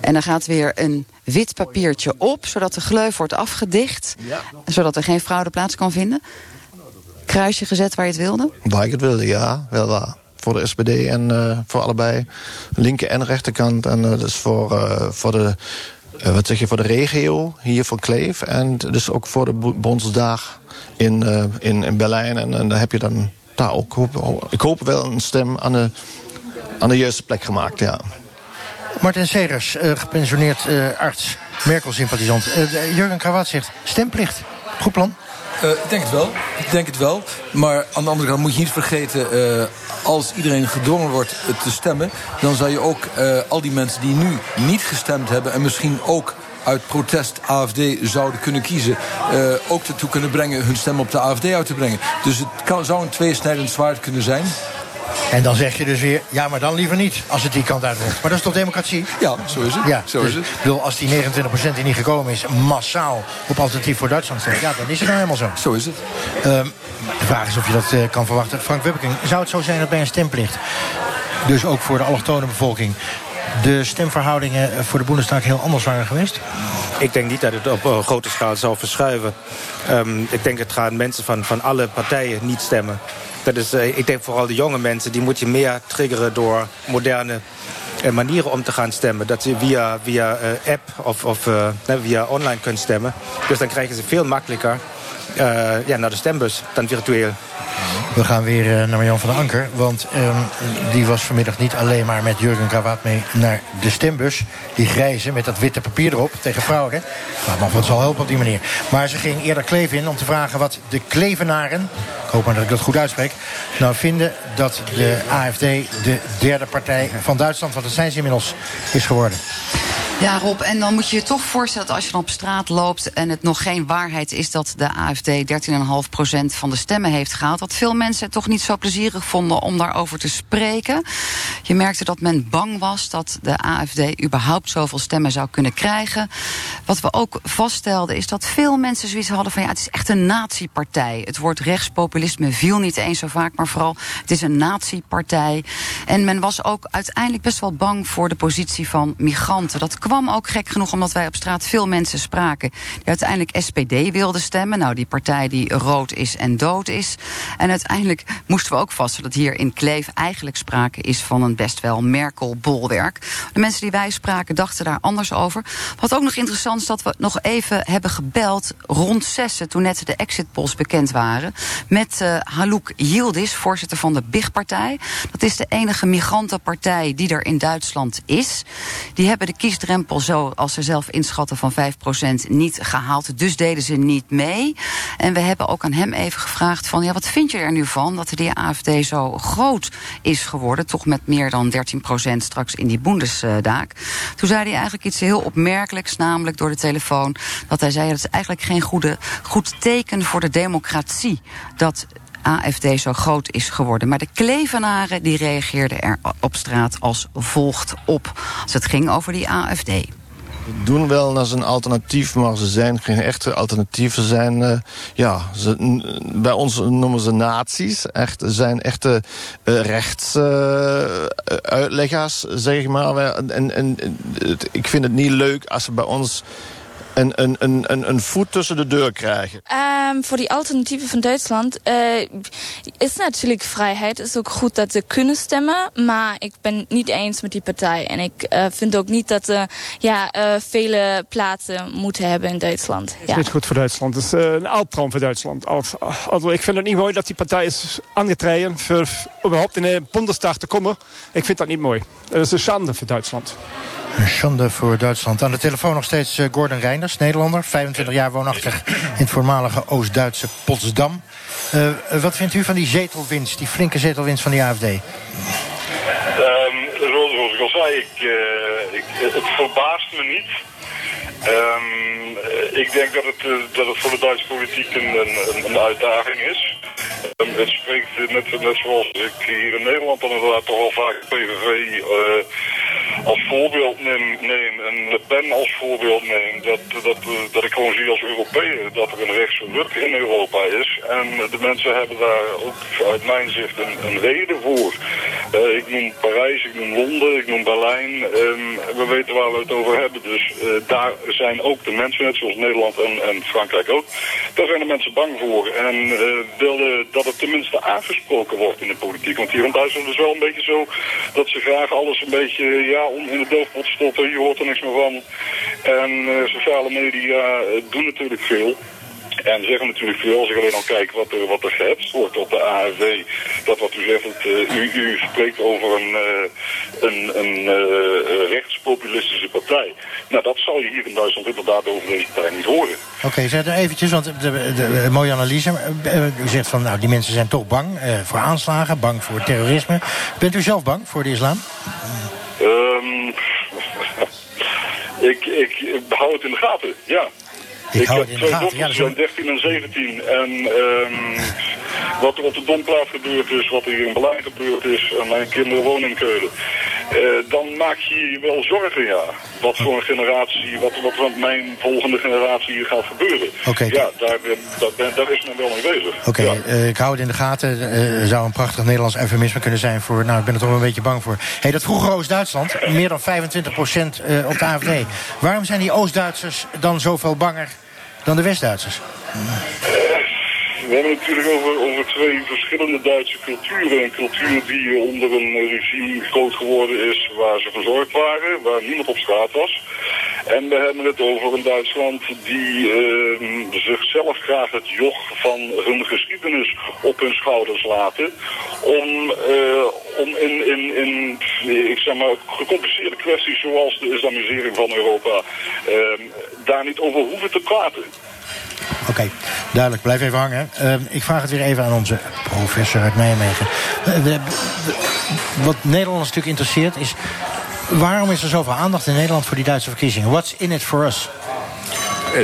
Speaker 2: En dan gaat weer een wit papiertje op, zodat de gleuf wordt afgedicht. Ja. Zodat er geen fraude plaats kan vinden. Kruisje gezet waar je het wilde?
Speaker 11: Waar ik het wilde, ja. Wel waar. Voor de SPD en uh, voor allebei. Linker en rechterkant. En uh, dus voor, uh, voor de... wat zeg je, voor de regio, hier voor Kleef. En dus ook voor de Bondsdag in, in, in Berlijn. En, en daar heb je dan daar ook, ik hoop wel een stem aan de, aan de juiste plek gemaakt, ja.
Speaker 3: Martin Segers, uh, gepensioneerd uh, arts, Merkel-sympathisant. Uh, Jurgen Krawat zegt stemplicht. Goed plan?
Speaker 7: ik denk het wel. Ik denk het wel. Maar aan de andere kant moet je niet vergeten... als iedereen gedwongen wordt te stemmen... dan zou je ook al die mensen die nu niet gestemd hebben... en misschien ook uit protest AFD zouden kunnen kiezen... Uh, ook ertoe kunnen brengen hun stem op de AFD uit te brengen. Dus het kan, zou een tweesnijdend zwaard kunnen zijn.
Speaker 3: En dan zeg je dus weer, ja, maar dan liever niet, als het die kant uit wordt. Maar dat is toch democratie?
Speaker 7: Ja, zo is het.
Speaker 3: Ja,
Speaker 7: zo
Speaker 3: dus,
Speaker 7: is het.
Speaker 3: Ik bedoel, als die 29% die niet gekomen is, massaal op alternatief voor Duitsland stemt, ja, dan is het nou helemaal zo.
Speaker 7: Zo is het.
Speaker 3: Um, de vraag is of je dat uh, kan verwachten. Frank Webbeking, zou het zo zijn dat bij een stemplicht, dus ook voor de allochtone bevolking, de stemverhoudingen voor de Bundestag heel anders waren geweest?
Speaker 9: Ik denk niet dat het op uh, grote schaal zal verschuiven. Um, ik denk het gaan mensen van, van alle partijen niet stemmen. Dat is, uh, ik denk vooral de jonge mensen, die moet je meer triggeren door moderne uh, manieren om te gaan stemmen. Dat ze via, via app of, of via online kunnen stemmen. Dus dan krijgen ze veel makkelijker ja, naar de stembus dan virtueel.
Speaker 3: We gaan weer uh, naar Marjan van der Anker. Want um, die was vanmiddag niet alleen maar met Jurgen Krawat mee naar de stembus. Die grijze met dat witte papier erop tegen fraude. Nou, maar wat zal helpen op die manier. Maar ze ging eerder Kleef in om te vragen wat de Klevenaren... ik hoop maar dat ik dat goed uitspreek... nou vinden dat de AFD de derde partij van Duitsland... want dat zijn ze inmiddels, is geworden.
Speaker 2: Ja, Rob, en dan moet je je toch voorstellen dat als je dan op straat loopt en het nog geen waarheid is dat de AFD 13,5% van de stemmen heeft gehaald, dat veel mensen het toch niet zo plezierig vonden om daarover te spreken. Je merkte dat men bang was dat de AFD überhaupt zoveel stemmen zou kunnen krijgen. Wat we ook vaststelden is dat veel mensen zoiets hadden van ja, het is echt een natiepartij. Het woord rechtspopulisme viel niet eens zo vaak, maar vooral het is een natiepartij. En men was ook uiteindelijk best wel bang voor de positie van migranten. Dat kwam kwam ook gek genoeg omdat wij op straat veel mensen spraken die uiteindelijk SPD wilden stemmen. Nou, die partij die rood is en dood is. En uiteindelijk moesten we ook vaststellen dat hier in Kleef eigenlijk sprake is van een best wel Merkel-bolwerk. De mensen die wij spraken dachten daar anders over. Wat ook nog interessant is dat we nog even hebben gebeld rond zessen toen net de exit polls bekend waren. Met uh, Halouk Yildiz, voorzitter van de BIG-partij. Dat is de enige migrantenpartij die er in Duitsland is. Die hebben de kiesdrempel zo, als ze zelf inschatten, van 5% niet gehaald. Dus deden ze niet mee. En we hebben ook aan hem even gevraagd van... ja, wat vind je er nu van dat de AFD zo groot is geworden? Toch met meer dan 13% straks in die Bundesdaak. Toen zei hij eigenlijk iets heel opmerkelijks, namelijk door de telefoon... dat hij zei, dat is eigenlijk geen goede, goed teken voor de democratie... dat AFD zo groot is geworden. Maar de Klevenaren die reageerden er op straat als volgt op. Als het ging over die AFD.
Speaker 11: We doen wel als een alternatief, maar ze zijn geen echte alternatieven. Ze zijn, uh, ja, ze, bij ons noemen ze nazi's. Echt, zijn echte uh, rechtsuitleggers, uh, zeg maar. En ik vind het niet leuk als ze bij ons een, een, een, een voet tussen de deur krijgen?
Speaker 12: Um, voor die alternatieven van Duitsland uh, is natuurlijk vrijheid. Het is ook goed dat ze kunnen stemmen. Maar ik ben niet eens met die partij. En ik uh, vind ook niet dat ze ja, uh, vele plaatsen moeten hebben in Duitsland.
Speaker 13: Het is niet goed voor Duitsland. Het is een albtraum voor Duitsland. Also, ik vind het niet mooi dat die partij is aangetreden... voor überhaupt in de Bundestag te komen. Ik vind dat niet mooi. Dat is een schande voor Duitsland.
Speaker 3: Een schande voor Duitsland. Aan de telefoon nog steeds uh, Gordon Reinders, Nederlander. 25 jaar woonachtig in het voormalige Oost-Duitse Potsdam. Uh, wat vindt u van die zetelwinst, die flinke zetelwinst van die AFD?
Speaker 8: Um, zoals ik al zei, ik, ik, het verbaast me niet. Um, ik denk dat het, dat het voor de Duitse politiek een, een, een uitdaging is. Um, het spreekt net, zoals ik hier in Nederland inderdaad toch al vaak PVV als voorbeeld neem, neem en Le Pen als voorbeeld neem, dat, dat, dat ik gewoon zie als Europeër dat er een rechtse ruk in Europa is. En de mensen hebben daar ook uit mijn zicht een, een reden voor. Uh, ik noem Parijs, ik noem Londen, ik noem Berlijn. Um, we weten waar we het over hebben. Dus uh, daar zijn ook de mensen, net zoals Nederland en, en Frankrijk ook, daar zijn de mensen bang voor. En uh, willen dat het tenminste aangesproken wordt in de politiek. Want hier in Duitsland is wel een beetje zo dat ze graag alles een beetje ja, in de doofpot stoppen. Je hoort er niks meer van. En uh, sociale media uh, doen natuurlijk veel. En zeggen natuurlijk veel, als ik alleen al kijk wat er, wat er gehetst wordt op de AFD. Dat wat u zegt, het, uh, u, spreekt over een, een, een rechtspopulistische partij. Nou, dat zal je hier in Duitsland inderdaad over deze partij niet horen.
Speaker 3: Oké, okay, zet er eventjes, want de, de, mooie analyse. U zegt van, nou, die mensen zijn toch bang voor aanslagen, bang voor terrorisme. Bent u zelf bang voor de islam?
Speaker 8: Um, ik, ik hou het in de gaten, ja.
Speaker 3: Ik, ik
Speaker 8: heb
Speaker 3: twee
Speaker 8: dochters,
Speaker 3: ja,
Speaker 8: zo... 13 en 17. En um, wat er op de Domplaats gebeurd is, wat er hier in Berlijn gebeurd is... en mijn kinderen wonen in Keulen... Uh, dan maak je je wel zorgen, ja. Wat voor een generatie, wat, wat met mijn volgende generatie hier gaat gebeuren.
Speaker 3: Okay,
Speaker 8: ja, daar, daar, daar, is men wel mee bezig.
Speaker 3: Oké, okay, ja. uh, ik hou het in de gaten. Uh, zou een prachtig Nederlands eufemisme kunnen zijn voor... nou, ik ben er toch wel een beetje bang voor. hey, dat vroege Oost-Duitsland, meer dan 25 procent op de AFD. Waarom zijn die Oost-Duitsers dan zoveel banger dan de West-Duitsers?
Speaker 8: We hebben het natuurlijk over, twee verschillende Duitse culturen. Een cultuur die onder een regime groot geworden is waar ze verzorgd waren, waar niemand op straat was. En we hebben het over een Duitsland die uh, zichzelf graag het joch van hun geschiedenis op hun schouders laten. Om, uh, om in, in, in, ik zeg maar, gecompliceerde kwesties zoals de islamisering van Europa uh, daar niet over hoeven te praten.
Speaker 3: Oké, duidelijk. Blijf even hangen. Uh, ik vraag het weer even aan onze professor uit Nijmegen. De, wat Nederlanders natuurlijk interesseert is... waarom is er zoveel aandacht in Nederland voor die Duitse verkiezingen? What's in it for us?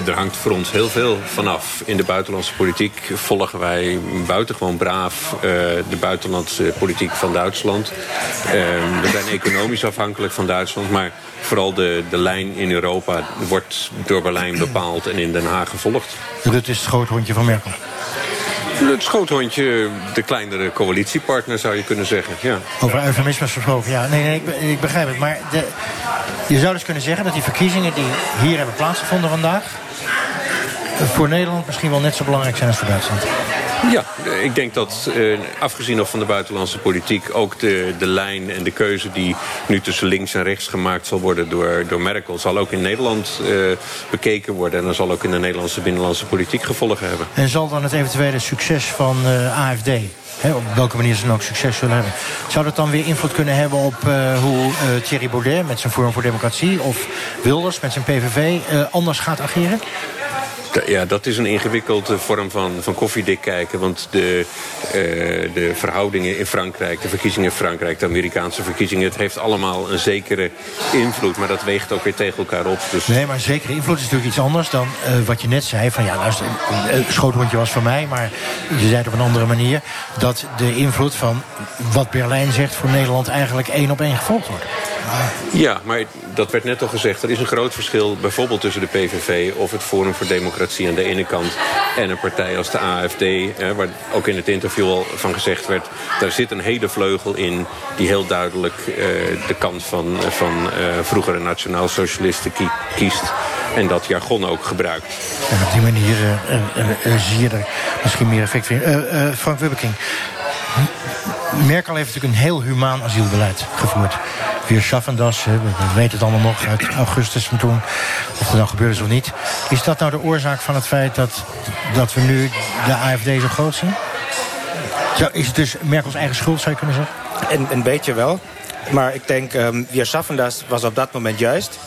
Speaker 5: Er hangt voor ons heel veel vanaf. In de buitenlandse politiek volgen wij buitengewoon braaf uh, de buitenlandse politiek van Duitsland. Uh, we zijn economisch afhankelijk van Duitsland, maar vooral de, de lijn in Europa wordt door Berlijn bepaald en in Den Haag gevolgd.
Speaker 3: Rutte is het schoothondje van Merkel.
Speaker 5: Het schoothondje, de kleinere coalitiepartner zou je kunnen zeggen, ja.
Speaker 3: Over eufemismes gesproken, ja. Nee, nee, ik, ik begrijp het. Maar de, Je zou dus kunnen zeggen dat die verkiezingen die hier hebben plaatsgevonden vandaag... voor Nederland misschien wel net zo belangrijk zijn als voor Duitsland.
Speaker 5: Ja, ik denk dat, eh, afgezien nog van de buitenlandse politiek... ook de, de lijn en de keuze die nu tussen links en rechts gemaakt zal worden door, door Merkel... zal ook in Nederland eh, bekeken worden. En dan zal ook in de Nederlandse binnenlandse politiek gevolgen hebben.
Speaker 3: En zal dan het eventuele succes van eh, AFD... Op welke manier ze dan ook succes zullen hebben... zou dat dan weer invloed kunnen hebben op hoe eh, Thierry Baudet... met zijn Forum voor Democratie of Wilders met zijn PVV anders gaat ageren?
Speaker 5: Ja, dat is een ingewikkelde vorm van, van koffiedik kijken. Want de, eh, de verhoudingen in Frankrijk, de verkiezingen in Frankrijk... de Amerikaanse verkiezingen, het heeft allemaal een zekere invloed. Maar dat weegt ook weer tegen elkaar op. Dus...
Speaker 3: Nee, maar zekere invloed is natuurlijk iets anders dan eh, wat je net zei. Van ja, luister, een schoothondje was van mij, maar je zei het op een andere manier. Dat de invloed van wat Berlijn zegt voor Nederland eigenlijk één op één gevolgd wordt.
Speaker 5: Ja, maar dat werd net al gezegd. Er is een groot verschil bijvoorbeeld tussen de PVV... of het Forum voor Democratie aan de ene kant... en een partij als de AFD, eh, waar ook in het interview al van gezegd werd... daar zit een hele vleugel in die heel duidelijk eh, de kant van, van eh, vroegere nationaal-socialisten kiest... en dat jargon ook gebruikt.
Speaker 3: En op die manier zie je er misschien meer effect in. Frank Wubbeking, Merkel heeft natuurlijk een heel humaan asielbeleid gevoerd. Weer Schaffendas, we weten het allemaal nog uit augustus van toen. Of het nou gebeurde is of niet. Is dat nou de oorzaak van het feit dat, dat we nu de AFD zo groot zien? Zo, is het dus Merkels eigen schuld, zou je kunnen zeggen?
Speaker 9: Een, een beetje wel. Maar ik denk, um, wir schaffen das was op dat moment juist.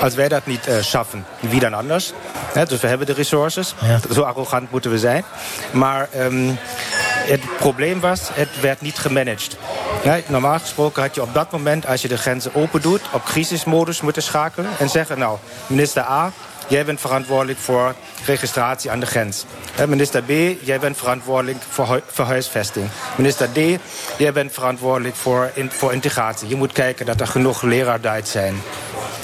Speaker 9: Als wij dat niet uh, schaffen, wie dan anders? He, dus we hebben de resources. Ja. Zo arrogant moeten we zijn. Maar um, het probleem was, het werd niet gemanaged. Ja, normaal gesproken had je op dat moment, als je de grenzen open doet... op crisismodus moeten schakelen en zeggen... nou, minister A, jij bent verantwoordelijk voor registratie aan de grens. Minister B, jij bent verantwoordelijk voor, voor huisvesting. Minister D, jij bent verantwoordelijk voor, voor integratie. Je moet kijken dat er genoeg leraarduit zijn.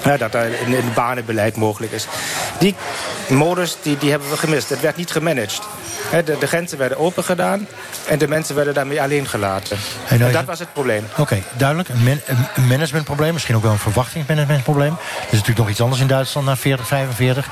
Speaker 9: Ja, dat er in het banenbeleid mogelijk is. Die modus die, die hebben we gemist. Het werd niet gemanaged. De, de, grenzen werden open gedaan en de mensen werden daarmee alleen gelaten. En, en dat was het probleem.
Speaker 3: Oké, duidelijk. Een, man, een, managementprobleem, misschien ook wel een verwachtingsmanagementprobleem. Dat is natuurlijk nog iets anders in Duitsland na 40, 45.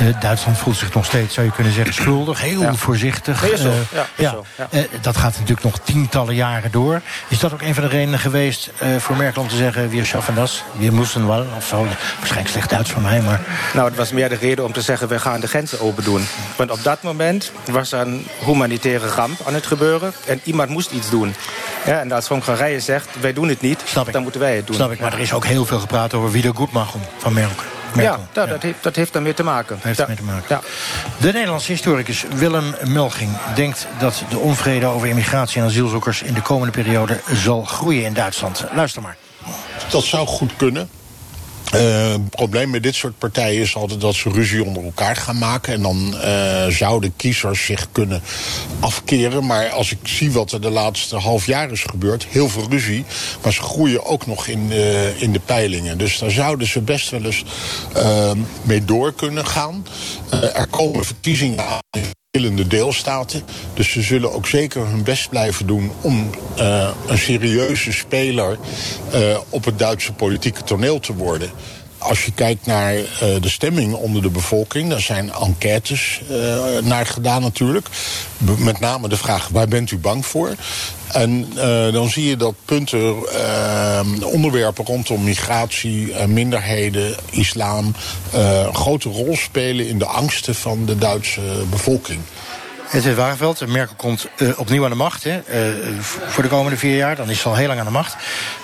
Speaker 3: Uh, Duitsland voelt zich nog steeds, zou je kunnen zeggen, schuldig. Heel ja. voorzichtig.
Speaker 9: Zo. Uh, ja,
Speaker 3: ja.
Speaker 9: Zo.
Speaker 3: Uh, dat gaat natuurlijk nog tientallen jaren door. Is dat ook een van de redenen geweest voor Merkel om te zeggen... wir schaffen das, wir müssen wel, of zo? Waarschijnlijk slecht Duits van mij, maar...
Speaker 9: Nou, het was meer de reden om te zeggen, we gaan de grenzen open doen. Want op dat moment was er een humanitaire ramp aan het gebeuren. En iemand moest iets doen. Ja, en als Hongarije zegt, wij doen het niet,
Speaker 3: Snap ik.
Speaker 9: dan moeten wij het doen.
Speaker 3: Snap ik, maar er is ook heel veel gepraat over wie er goed mag van Merkel. Merkel.
Speaker 9: Ja, dat, dat, heeft, dat heeft daarmee te maken.
Speaker 3: heeft
Speaker 9: ja.
Speaker 3: te maken.
Speaker 9: Ja.
Speaker 3: De Nederlandse historicus Willem Melging denkt dat de onvrede over immigratie en asielzoekers in de komende periode zal groeien in Duitsland. Luister maar.
Speaker 14: Dat zou goed kunnen. Het probleem met dit soort partijen is altijd dat ze ruzie onder elkaar gaan maken. En dan uh, zouden kiezers zich kunnen afkeren. Maar als ik zie wat er de laatste half jaar is gebeurd, heel veel ruzie. Maar ze groeien ook nog in, uh, in de peilingen. Dus daar zouden ze best wel eens mee door kunnen gaan. er komen verkiezingen aan verschillende deelstaten. Dus ze zullen ook zeker hun best blijven doen om uh, een serieuze speler uh, op het Duitse politieke toneel te worden. Als je kijkt naar uh, de stemming onder de bevolking, daar zijn enquêtes naar gedaan natuurlijk. Met name de vraag, waar bent u bang voor? En uh, dan zie je dat punten, uh, onderwerpen rondom migratie, uh, minderheden, islam... een grote rol spelen in de angsten van de Duitse bevolking.
Speaker 3: Het is Wagenveld, Merkel komt opnieuw aan de macht hè, voor de komende vier jaar. Dan is ze al heel lang aan de macht.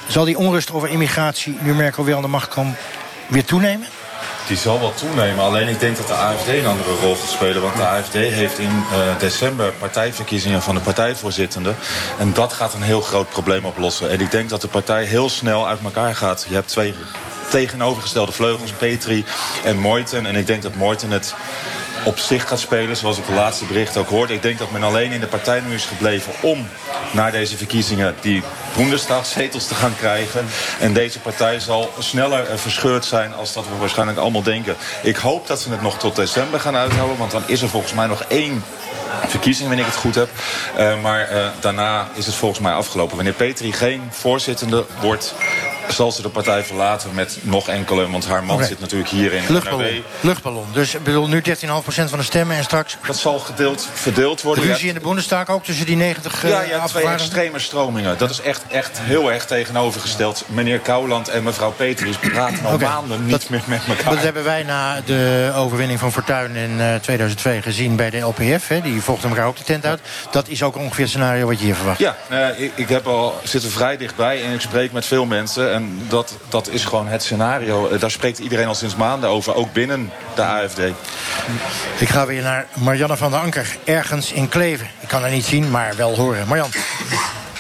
Speaker 3: Zal die onrust over immigratie, nu Merkel weer aan de macht komt, weer toenemen?
Speaker 6: Die zal wel toenemen. Alleen ik denk dat de AFD een andere rol gaat spelen. Want de AFD heeft in uh, december partijverkiezingen van de partijvoorzittende. En dat gaat een heel groot probleem oplossen. En ik denk dat de partij heel snel uit elkaar gaat. Je hebt twee tegenovergestelde vleugels, Petri en Moiten. En ik denk dat Moiten het op zich gaat spelen, zoals ik de laatste bericht ook hoorde. Ik denk dat men alleen in de partij nu is gebleven om naar deze verkiezingen die Bundestagzetels te gaan krijgen. En deze partij zal sneller verscheurd zijn als dat we waarschijnlijk allemaal denken. Ik hoop dat ze het nog tot december gaan uithouden, want dan is er volgens mij nog één verkiezing, wanneer ik het goed heb. Uh, maar uh, daarna is het volgens mij afgelopen. Wanneer Petri geen voorzittende wordt, zal ze de partij verlaten met nog enkele, want haar man zit natuurlijk hier in
Speaker 3: Luchtballon.
Speaker 6: NRW.
Speaker 3: Luchtballon. Dus ik bedoel, nu 13,5% van de stemmen en straks...
Speaker 6: Dat zal gedeeld, verdeeld worden.
Speaker 3: Ruzie in de Bundestag ook tussen die 90
Speaker 6: Ja,
Speaker 3: eh
Speaker 6: hebt twee extreme stromingen. Dat is echt, echt heel erg tegenovergesteld. Meneer Kouwland en mevrouw Petrus praten al maanden niet meer met elkaar.
Speaker 3: Dat hebben wij na de overwinning van Fortuyn in eh, 2002 gezien bij de LPF. Hè. Die volgden elkaar ook de tent uit. Dat is ook ongeveer het scenario wat je hier verwacht.
Speaker 6: Ja, eh, ik, ik heb al, zit er vrij dichtbij en ik spreek met veel mensen. En dat, dat is gewoon het scenario. Eh, Daar spreekt iedereen al sinds maanden over, ook binnen de AFD.
Speaker 3: Ik ga weer naar Marianne van der Anker, ergens in Kleven. Ik kan haar niet zien, maar wel horen. Marjan.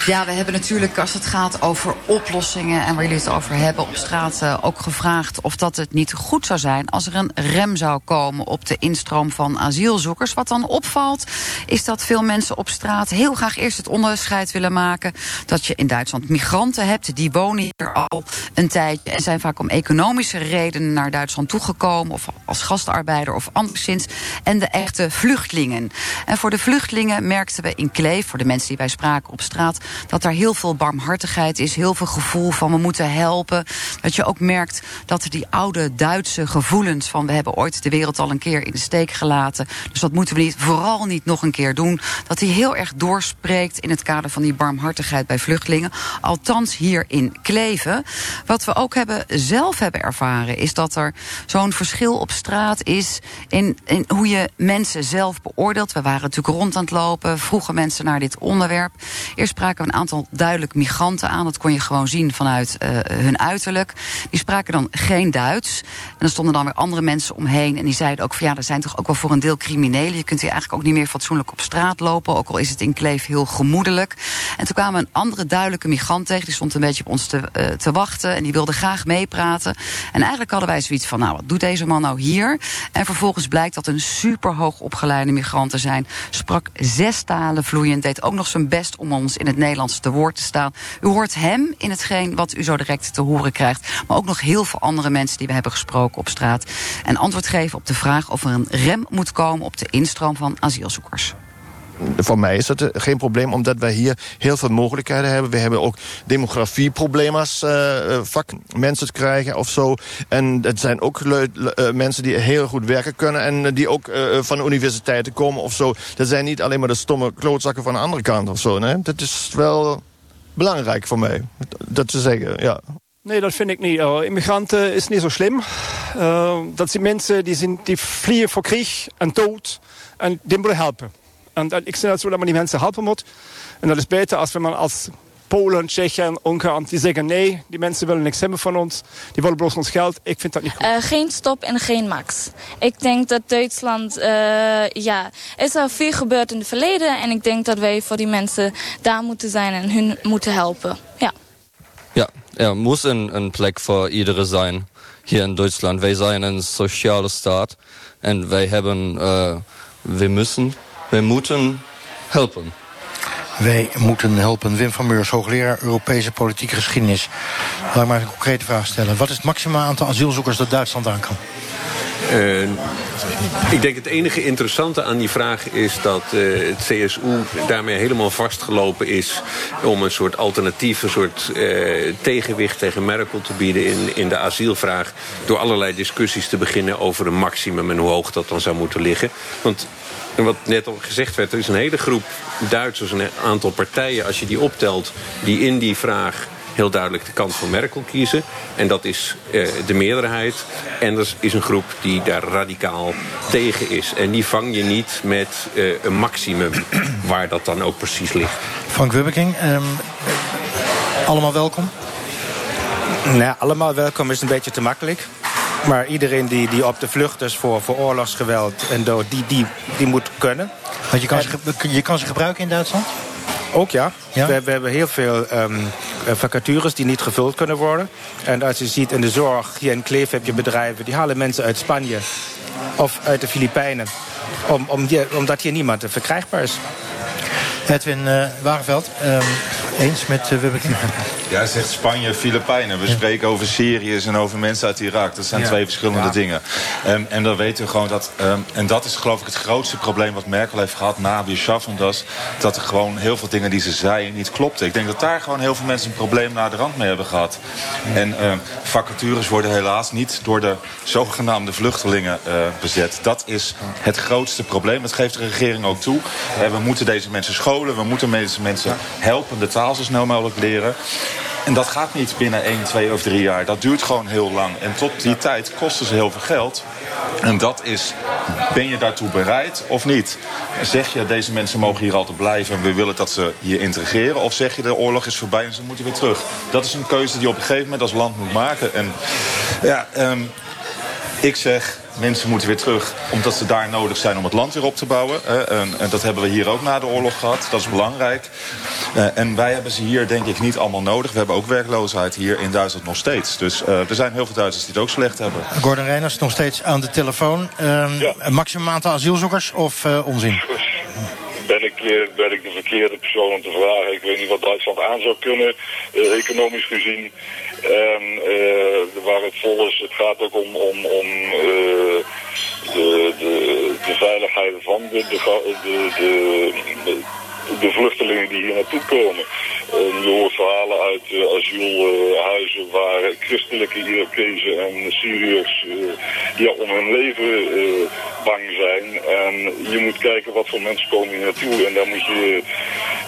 Speaker 2: Ja, we hebben natuurlijk als het gaat over oplossingen en waar jullie het over hebben op straat eh, ook gevraagd of dat het niet goed zou zijn als er een rem zou komen op de instroom van asielzoekers. Wat dan opvalt is dat veel mensen op straat heel graag eerst het onderscheid willen maken dat je in Duitsland migranten hebt, die wonen hier al een tijdje en zijn vaak om economische redenen naar Duitsland toegekomen of als gastarbeider of anderszins en de echte vluchtelingen. En voor de vluchtelingen merkten we in Kleef, voor de mensen die wij spraken op straat, dat er heel veel barmhartigheid is, heel veel gevoel van we moeten helpen. Dat je ook merkt dat er die oude Duitse gevoelens van we hebben ooit de wereld al een keer in de steek gelaten. Dus dat moeten we niet, vooral niet nog een keer doen. Dat die heel erg doorspreekt in het kader van die barmhartigheid bij vluchtelingen. Althans hier in Kleven. Wat we ook hebben, zelf hebben ervaren, is dat er zo'n verschil op straat is in, in hoe je mensen zelf beoordeelt. We waren natuurlijk rond aan het lopen, vroegen mensen naar dit onderwerp. Eerst spraken een aantal duidelijk migranten aan. Dat kon je gewoon zien vanuit uh, hun uiterlijk. Die spraken dan geen Duits. En er stonden dan weer andere mensen omheen. En die zeiden ook van ja, er zijn toch ook wel voor een deel criminelen. Je kunt hier eigenlijk ook niet meer fatsoenlijk op straat lopen. Ook al is het in Kleef heel gemoedelijk. En toen kwamen een andere duidelijke migrant tegen. Die stond een beetje op ons te, uh, te wachten. En die wilde graag meepraten. En eigenlijk hadden wij zoiets van nou, wat doet deze man nou hier? En vervolgens blijkt dat een super hoog opgeleide migrant te zijn. Sprak zes talen vloeiend. Deed ook nog zijn best om ons in het Nederlands te woord te staan. U hoort hem in hetgeen wat u zo direct te horen krijgt. Maar ook nog heel veel andere mensen die we hebben gesproken op straat. En antwoord geven op de vraag of er een rem moet komen op de instroom van asielzoekers
Speaker 11: voor mij is dat geen probleem, omdat wij hier heel veel mogelijkheden hebben. We hebben ook demografieproblemen, uh, vak mensen te krijgen of zo. En het zijn ook mensen die heel goed werken kunnen en die ook van universiteiten komen of zo. Dat zijn niet alleen maar de stomme klootzakken van de andere kant of zo. Dat is wel belangrijk voor mij, dat te zeggen, ja.
Speaker 13: Nee, dat vind ik niet. Immigranten is niet zo slim. Dat zijn mensen die, zijn, die vliegen voor krieg en dood. En die moeten helpen. En ik vind het zo dat man die mensen helpen moet. En dat is beter als man als Polen, Tsjechen, Ungarn, die zeggen nee, die mensen willen niks hebben van ons. Die willen bloos ons geld. Ik vind dat niet goed.
Speaker 12: Uh, geen stop en geen max. Ik denk dat Duitsland, uh, ja, is er veel gebeurd in het verleden. En ik denk dat wij voor die mensen daar moeten zijn en hun moeten helpen. Ja.
Speaker 15: Ja, er muss een, een plek voor iedereen zijn hier in Duitsland. Wij zijn een sociale staat en wij hebben, uh, we müssen, we moeten helpen.
Speaker 3: Wij moeten helpen. Wim van Meurs, hoogleraar Europese politieke geschiedenis. Laat ik maar een concrete vraag stellen. Wat is het maximaal aantal asielzoekers dat Duitsland aan kan?
Speaker 5: Uh, ik denk het enige interessante aan die vraag is dat uh, het CSU daarmee helemaal vastgelopen is om een soort alternatief, een soort uh, tegenwicht tegen Merkel te bieden in, in de asielvraag. Door allerlei discussies te beginnen over een maximum en hoe hoog dat dan zou moeten liggen. Want wat net al gezegd werd, er is een hele groep Duitsers, een aantal partijen, als je die optelt, die in die vraag heel duidelijk de kant van Merkel kiezen. En dat is uh, de meerderheid. En er is een groep die daar radicaal tegen is. En die vang je niet met uh, een maximum waar dat dan ook precies ligt.
Speaker 3: Frank Wubbeking, um, allemaal welkom?
Speaker 9: Nou, allemaal welkom is een beetje te makkelijk. Maar iedereen die, die op de vlucht is voor, voor oorlogsgeweld en dood, die, die, die moet kunnen.
Speaker 3: Want je kan, ze, je kan ze gebruiken in Duitsland?
Speaker 9: Ook ja. ja? We, we, hebben heel veel um, vacatures die niet gevuld kunnen worden. En als je ziet in de zorg, hier in Kleef heb je bedrijven... die halen mensen uit Spanje of uit de Filipijnen. Om, om omdat hier niemand verkrijgbaar is.
Speaker 3: Edwin uh, Wagenveld, um, eens met uh, Wubbe
Speaker 6: Ja, zegt Spanje, Filipijnen. We spreken over Syriërs en over mensen uit Irak. Dat zijn
Speaker 3: Ja.
Speaker 6: twee verschillende
Speaker 3: Ja.
Speaker 6: dingen. Ehm, en dan weten we gewoon dat... ehm, en dat is geloof ik het grootste probleem wat Merkel heeft gehad na Schaffendas. Dat er gewoon heel veel dingen die ze zei niet klopten. Ik denk dat daar gewoon heel veel mensen een probleem naar de rand mee hebben gehad. En ehm, vacatures worden helaas niet door de zogenaamde vluchtelingen eh, bezet. Dat is het grootste probleem. Dat geeft de regering ook toe. Eh, we moeten deze mensen scholen. We moeten deze mensen helpen de taal zo snel mogelijk leren. En dat gaat niet binnen 1, 2 of 3 jaar. Dat duurt gewoon heel lang. En tot die tijd kosten ze heel veel geld. En dat is, ben je daartoe bereid of niet? Zeg je, deze mensen mogen hier altijd blijven... en we willen dat ze hier integreren? Of zeg je, de oorlog is voorbij en ze moeten weer terug? Dat is een keuze die je op een gegeven moment als land moet maken. En ja, ehm, ik zeg, mensen moeten weer terug omdat ze daar nodig zijn om het land weer op te bouwen. hè. En, en dat hebben we hier ook na de oorlog gehad. Dat is belangrijk. Eh, en wij hebben ze hier denk ik niet allemaal nodig. We hebben ook werkloosheid hier in Duitsland nog steeds. Dus eh, er zijn heel veel Duitsers die het ook slecht hebben.
Speaker 3: Gordon Reiners nog steeds aan de telefoon. Ehm, Een maximum aantal asielzoekers of eh, onzin?
Speaker 8: Ben ik, eh, ben ik de verkeerde persoon om te vragen? Ik weet niet wat Duitsland aan zou kunnen, eh, economisch gezien. En eh, waar het vol is, het gaat ook om, om, om de, de, veiligheid van de, de, de, de vluchtelingen die hier naartoe komen. En je hoort verhalen uit eh, asielhuizen waar christelijke Irakezen en Syriërs eh, ja, om hun leven eh, bang zijn. En je moet kijken wat voor mensen komen hier naartoe. En dan moet je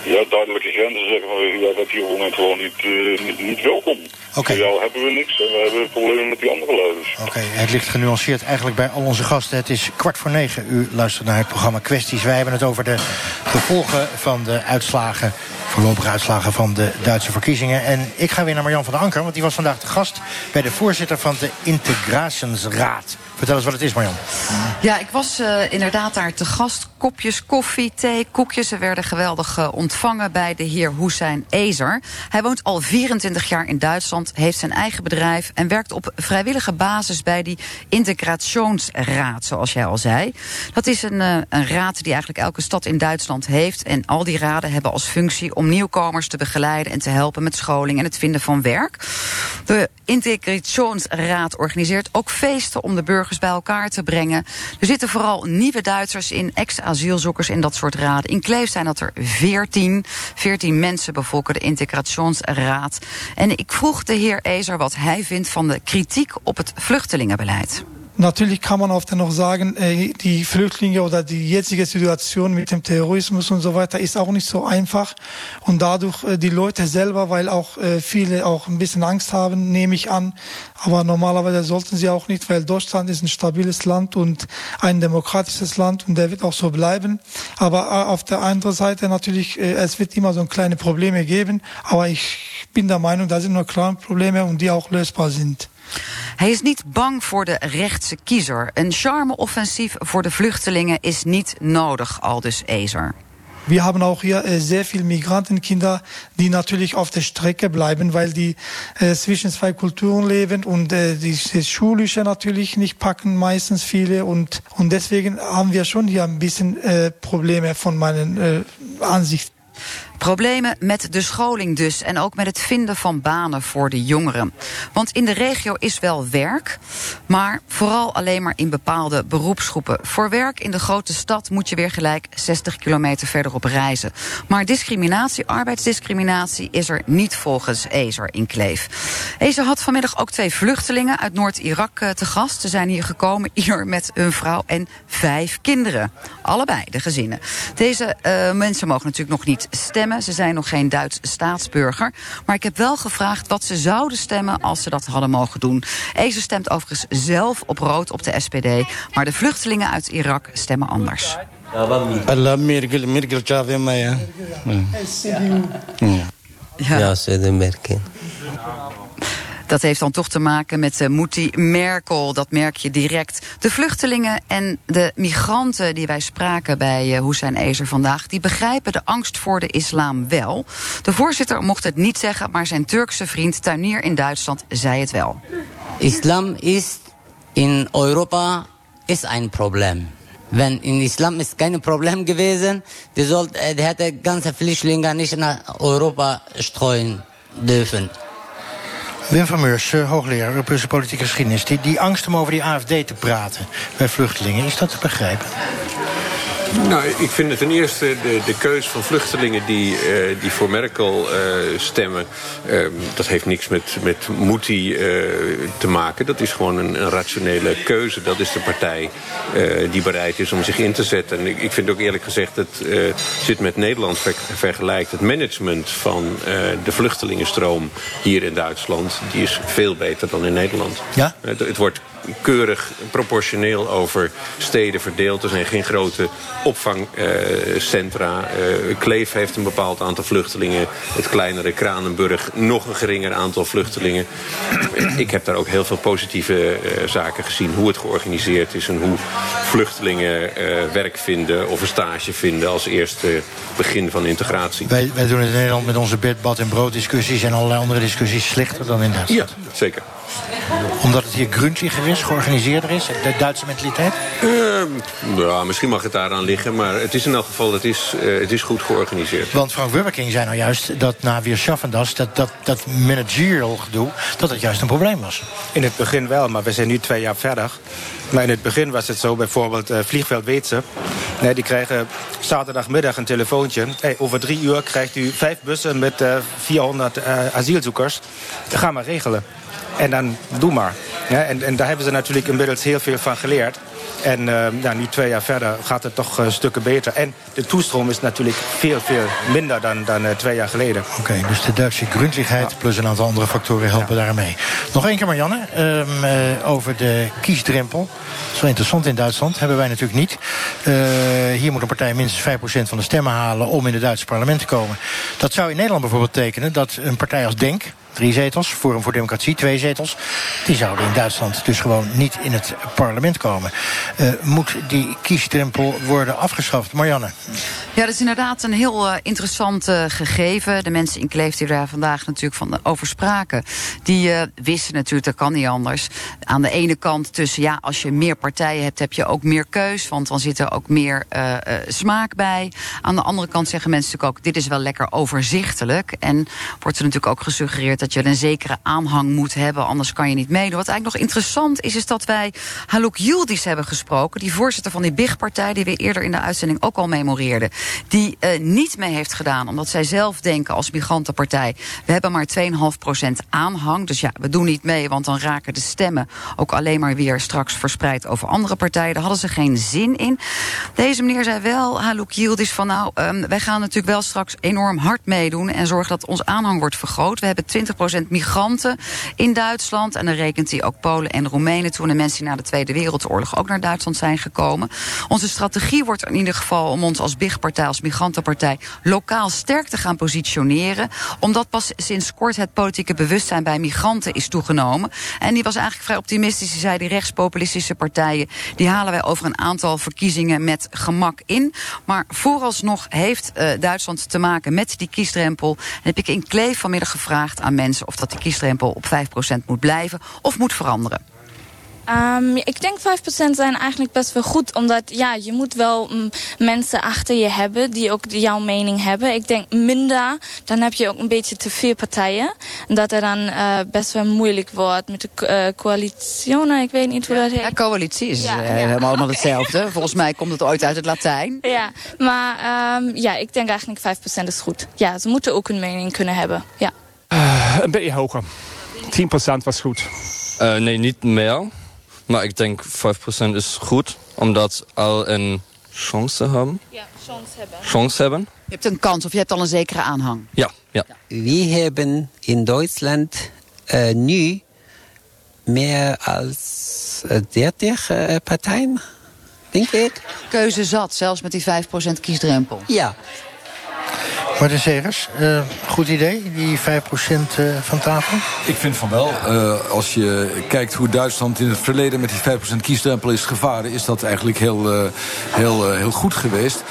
Speaker 8: ja, duidelijke grenzen zeggen van ja, dat hier moment gewoon niet, eh, niet, niet welkom.
Speaker 3: Oké.
Speaker 8: Voor jou hebben we niks en we hebben problemen met die andere leiders.
Speaker 3: Oké, het ligt genuanceerd eigenlijk bij al onze gasten. Het is kwart voor negen. U luistert naar het programma Kwesties. Wij hebben het over de gevolgen van de uitslagen, voorlopige uitslagen van de Duitse verkiezingen. En ik ga weer naar Marjan van der Anker, want die was vandaag de gast bij de voorzitter van de Integrationsraad. Vertel eens wat het is, Marjan.
Speaker 2: Ja, ik was eh, inderdaad daar te gast. Kopjes koffie, thee, koekjes. Ze werden geweldig eh, ontvangen bij de heer Hussein Ezer. Hij woont al 24 jaar in Duitsland, heeft zijn eigen bedrijf... en werkt op vrijwillige basis bij die Integrationsraad, zoals jij al zei. Dat is een, eh, een raad die eigenlijk elke stad in Duitsland heeft. En al die raden hebben als functie om nieuwkomers te begeleiden... en te helpen met scholing en het vinden van werk. De Integrationsraad organiseert ook feesten om de burgers bij elkaar te brengen. Er zitten vooral nieuwe Duitsers in, ex-asielzoekers in dat soort raden. In Kleef zijn dat er 14. 14 mensen bevolken de Integrationsraad. En ik vroeg de heer Ezer wat hij vindt van de kritiek op het vluchtelingenbeleid.
Speaker 16: Natürlich kann man dann noch sagen, äh, die Flüchtlinge oder die jetzige Situation mit dem Terrorismus und so weiter ist auch nicht so einfach. Und dadurch äh, die Leute selber, weil auch äh, viele auch ein bisschen Angst haben, nehme ich an. Aber normalerweise sollten sie auch nicht, weil Deutschland ist ein stabiles Land und ein demokratisches Land und der wird auch so bleiben. Aber auf der anderen Seite natürlich, es wird immer so kleine Probleme geben. Aber ich bin der Meinung, da sind nur kleine Probleme und die auch lösbar sind.
Speaker 2: Hij is niet bang voor de rechtse kiezer. Een charme-offensief voor de vluchtelingen is niet nodig, aldus Ezer.
Speaker 16: Wir haben auch hier sehr viele Migrantenkinder, die natürlich auf der Strecke bleiben, weil die äh, zwischen zwei Kulturen leben und äh, die, Schulische natürlich nicht packen, meistens viele. Und, deswegen haben wir schon hier ein bisschen äh, Probleme von meinen äh, Ansichten.
Speaker 2: Problemen met de scholing dus en ook met het vinden van banen voor de jongeren. Want in de regio is wel werk, maar vooral alleen maar in bepaalde beroepsgroepen. Voor werk in de grote stad moet je weer gelijk 60 kilometer verderop reizen. Maar discriminatie, arbeidsdiscriminatie is er niet volgens Ezer in Kleef. Ezer had vanmiddag ook twee vluchtelingen uit Noord-Irak eh, te gast. Ze zijn hier gekomen hier met hun vrouw en vijf kinderen. Allebei de gezinnen. Deze uh, mensen mogen natuurlijk nog niet stemmen. Ze zijn nog geen Duits staatsburger. Maar ik heb wel gevraagd wat ze zouden stemmen als ze dat hadden mogen doen. Ezer stemt overigens zelf op rood op de SPD. Maar de vluchtelingen uit Irak stemmen anders.
Speaker 17: Ja, ja ze merken.
Speaker 2: Dat heeft dan toch te maken met uh, Mouti Merkel. Dat merk je direct. De vluchtelingen en de migranten die wij spraken bij uh, Hussein Ezer vandaag... die begrijpen de angst voor de islam wel. De voorzitter mocht het niet zeggen... maar zijn Turkse vriend tuinier in Duitsland zei het wel.
Speaker 17: Islam is in Europa is een probleem. Wenn in Islam ist kein Problem gewesen, die, sollte, die hätte ganze Flüchtlinge nicht Europa streuen dürfen.
Speaker 3: Wim van Meurs, eh, hoogleraar Europese politieke geschiedenis. Die, die angst om over die AFD te praten bij vluchtelingen, is dat te begrijpen?
Speaker 5: Nou, ik vind het ten eerste de, de keus van vluchtelingen die, uh, die voor Merkel uh, stemmen. Uh, dat heeft niks met, met Mouti te maken. Dat is gewoon een, een, rationele keuze. Dat is de partij die bereid is om zich in te zetten. En ik, ik vind ook eerlijk gezegd, het zit met Nederland ver, vergelijkt. Het management van de vluchtelingenstroom hier in Duitsland... die is veel beter dan in Nederland.
Speaker 3: Ja?
Speaker 5: het, het wordt keurig proportioneel over steden verdeeld. Er zijn geen grote opvangcentra. Uh, Kleef heeft een bepaald aantal vluchtelingen. Het kleinere Kranenburg nog een geringer aantal vluchtelingen. Ik heb daar ook heel veel positieve uh, zaken gezien. Hoe het georganiseerd is en hoe vluchtelingen uh, werk vinden... of een stage vinden als eerste begin van integratie.
Speaker 3: Wij, wij doen het in Nederland met onze bed, bad en brood-discussies... en allerlei andere discussies slechter dan in Duitsland.
Speaker 5: Ja, zeker.
Speaker 3: Omdat het hier gruntiger is, georganiseerder is, de Duitse mentaliteit?
Speaker 5: Uh, ja, misschien mag het daaraan liggen, maar het is in elk geval het is, uh, het is goed georganiseerd.
Speaker 3: Want Frank Wubberking zei nou juist dat na weer Schaffendas, dat, dat, dat managerial gedoe, dat het juist een probleem was.
Speaker 9: In het begin wel, maar we zijn nu twee jaar verder. Maar in het begin was het zo, bijvoorbeeld uh, Vliegveld Weetse. Nee, die krijgen zaterdagmiddag een telefoontje. Hey, over drie uur krijgt u vijf bussen met uh, 400 uh, asielzoekers. Ga maar regelen. En dan doe maar. Ja, en, en daar hebben ze natuurlijk inmiddels heel veel van geleerd. En uh, ja, nu twee jaar verder gaat het toch uh, stukken beter. En de toestroom is natuurlijk veel, veel minder dan, dan uh, twee jaar geleden.
Speaker 3: Oké, okay, dus de Duitse gruntigheid ja. plus een aantal andere factoren helpen ja. daarmee. Nog één keer Marianne, um, over de kiesdrempel. Dat is wel interessant in Duitsland, hebben wij natuurlijk niet. hier moet een partij minstens 5% van de stemmen halen om in het Duitse parlement te komen. Dat zou in Nederland bijvoorbeeld tekenen dat een partij als Denk drie zetels. Forum voor Democratie, twee zetels. Die zouden in Duitsland dus gewoon niet in het parlement komen. Uh, moet die kiesdrempel worden afgeschaft? Marianne?
Speaker 2: Ja, dat is inderdaad een heel uh, interessant uh, gegeven. De mensen in Kleef die daar vandaag natuurlijk van over spraken... die wisten natuurlijk, dat kan niet anders. Aan de ene kant tussen, ja, als je meer partijen hebt... heb je ook meer keus, want dan zit er ook meer smaak bij. Aan de andere kant zeggen mensen natuurlijk ook... dit is wel lekker overzichtelijk. En wordt er natuurlijk ook gesuggereerd dat je een zekere aanhang moet hebben, anders kan je niet meedoen. Wat eigenlijk nog interessant is, is dat wij Haluk Yildiz hebben gesproken, die voorzitter van die BIG-partij, die we eerder in de uitzending ook al memoreerden, die uh, niet mee heeft gedaan, omdat zij zelf denken als migrantenpartij, we hebben maar 2,5% aanhang, dus ja, we doen niet mee, want dan raken de stemmen ook alleen maar weer straks verspreid over andere partijen. Daar hadden ze geen zin in. Deze meneer zei wel, Haluk Yildiz, van nou, um, wij gaan natuurlijk wel straks enorm hard meedoen en zorgen dat ons aanhang wordt vergroot. We hebben 20 20% migranten in Duitsland. En dan rekent hij ook Polen en Roemenen toe. De mensen die na de Tweede Wereldoorlog ook naar Duitsland zijn gekomen. Onze strategie wordt in ieder geval om ons als BIG-partij, als migrantenpartij, lokaal sterk te gaan positioneren. Omdat pas sinds kort het politieke bewustzijn bij migranten is toegenomen. En die was eigenlijk vrij optimistisch. Die zei, die rechtspopulistische partijen, die halen wij over een aantal verkiezingen met gemak in. Maar vooralsnog heeft uh, Duitsland te maken met die kiesdrempel. En heb ik in Kleef vanmiddag gevraagd aan mensen of dat de kiesdrempel op 5% moet blijven of moet veranderen.
Speaker 12: Um, ik denk 5% zijn eigenlijk best wel goed. Omdat ja, je moet wel mm, mensen achter je hebben die ook jouw mening hebben. Ik denk minder, dan heb je ook een beetje te veel partijen. En dat er dan uh, best wel moeilijk wordt met de uh, coalitie. Ik weet niet hoe dat heet.
Speaker 2: Ja, coalitie is ja, uh, ja. allemaal hetzelfde. Volgens mij komt het ooit uit het Latijn.
Speaker 12: Ja, maar um, ja, ik denk eigenlijk 5% is goed. Ja, ze moeten ook een mening kunnen hebben. Ja.
Speaker 13: Uh, een beetje hoger. 10% was goed.
Speaker 15: Uh, nee, niet meer. Maar ik denk 5% is goed. Omdat al een chance hebben.
Speaker 12: Ja, chance hebben.
Speaker 15: Chance hebben.
Speaker 2: Je hebt een kans of je hebt al een zekere aanhang.
Speaker 15: Ja, ja.
Speaker 17: We hebben in Duitsland uh, nu meer als 30 uh, partijen, denk ik.
Speaker 2: Keuze zat, zelfs met die 5% kiesdrempel.
Speaker 17: Ja.
Speaker 3: Martin Segers, uh, goed idee, die 5% uh, van tafel?
Speaker 7: Ik vind van wel. Uh, als je kijkt hoe Duitsland in het verleden met die 5% kiesdrempel is gevaren... is dat eigenlijk heel, heel, heel goed geweest.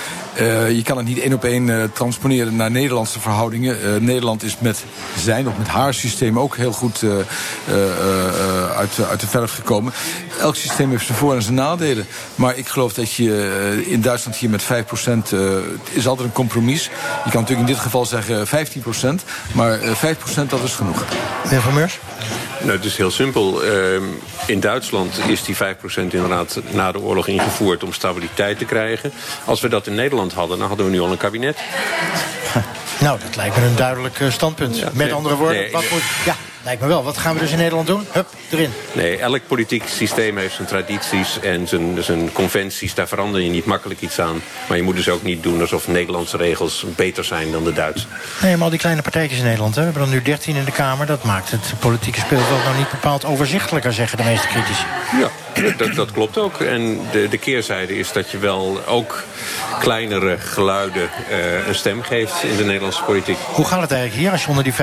Speaker 7: Uh, je kan het niet één op één uh, transponeren naar Nederlandse verhoudingen. Uh, Nederland is met zijn of met haar systeem ook heel goed uit, uit de verf gekomen. Elk systeem heeft zijn voor- en zijn nadelen. Maar ik geloof dat je in Duitsland hier met 5% is altijd een compromis. Je kan natuurlijk in dit geval zeggen 15%. Maar 5% dat is genoeg.
Speaker 3: Meneer Van Meurs?
Speaker 5: Nou, het is heel simpel. Uh, in Duitsland is die 5% inderdaad na de oorlog ingevoerd om stabiliteit te krijgen. Als we dat in Nederland hadden, dan hadden we nu al een kabinet.
Speaker 3: Nou, dat lijkt me een duidelijk standpunt. Ja, Met nee, andere woorden,
Speaker 5: nee,
Speaker 3: wat moet... Ja, lijkt me wel. Wat gaan we dus in Nederland doen? Hup, erin.
Speaker 5: Nee, elk politiek systeem heeft zijn tradities en zijn, zijn conventies. Daar verander je niet makkelijk iets aan. Maar je moet dus ook niet doen alsof Nederlandse regels beter zijn dan de Duitse.
Speaker 3: Nee, maar al die kleine partijtjes in Nederland. Hè? We hebben er nu 13 in de Kamer. Dat maakt het politieke speelveld nou niet bepaald overzichtelijker, zeggen de meeste critici.
Speaker 5: Ja, dat, dat klopt ook. En de, de keerzijde is dat je wel ook kleinere geluiden uh, een stem geeft in de Nederlandse politiek.
Speaker 3: Hoe gaat het eigenlijk hier als je onder die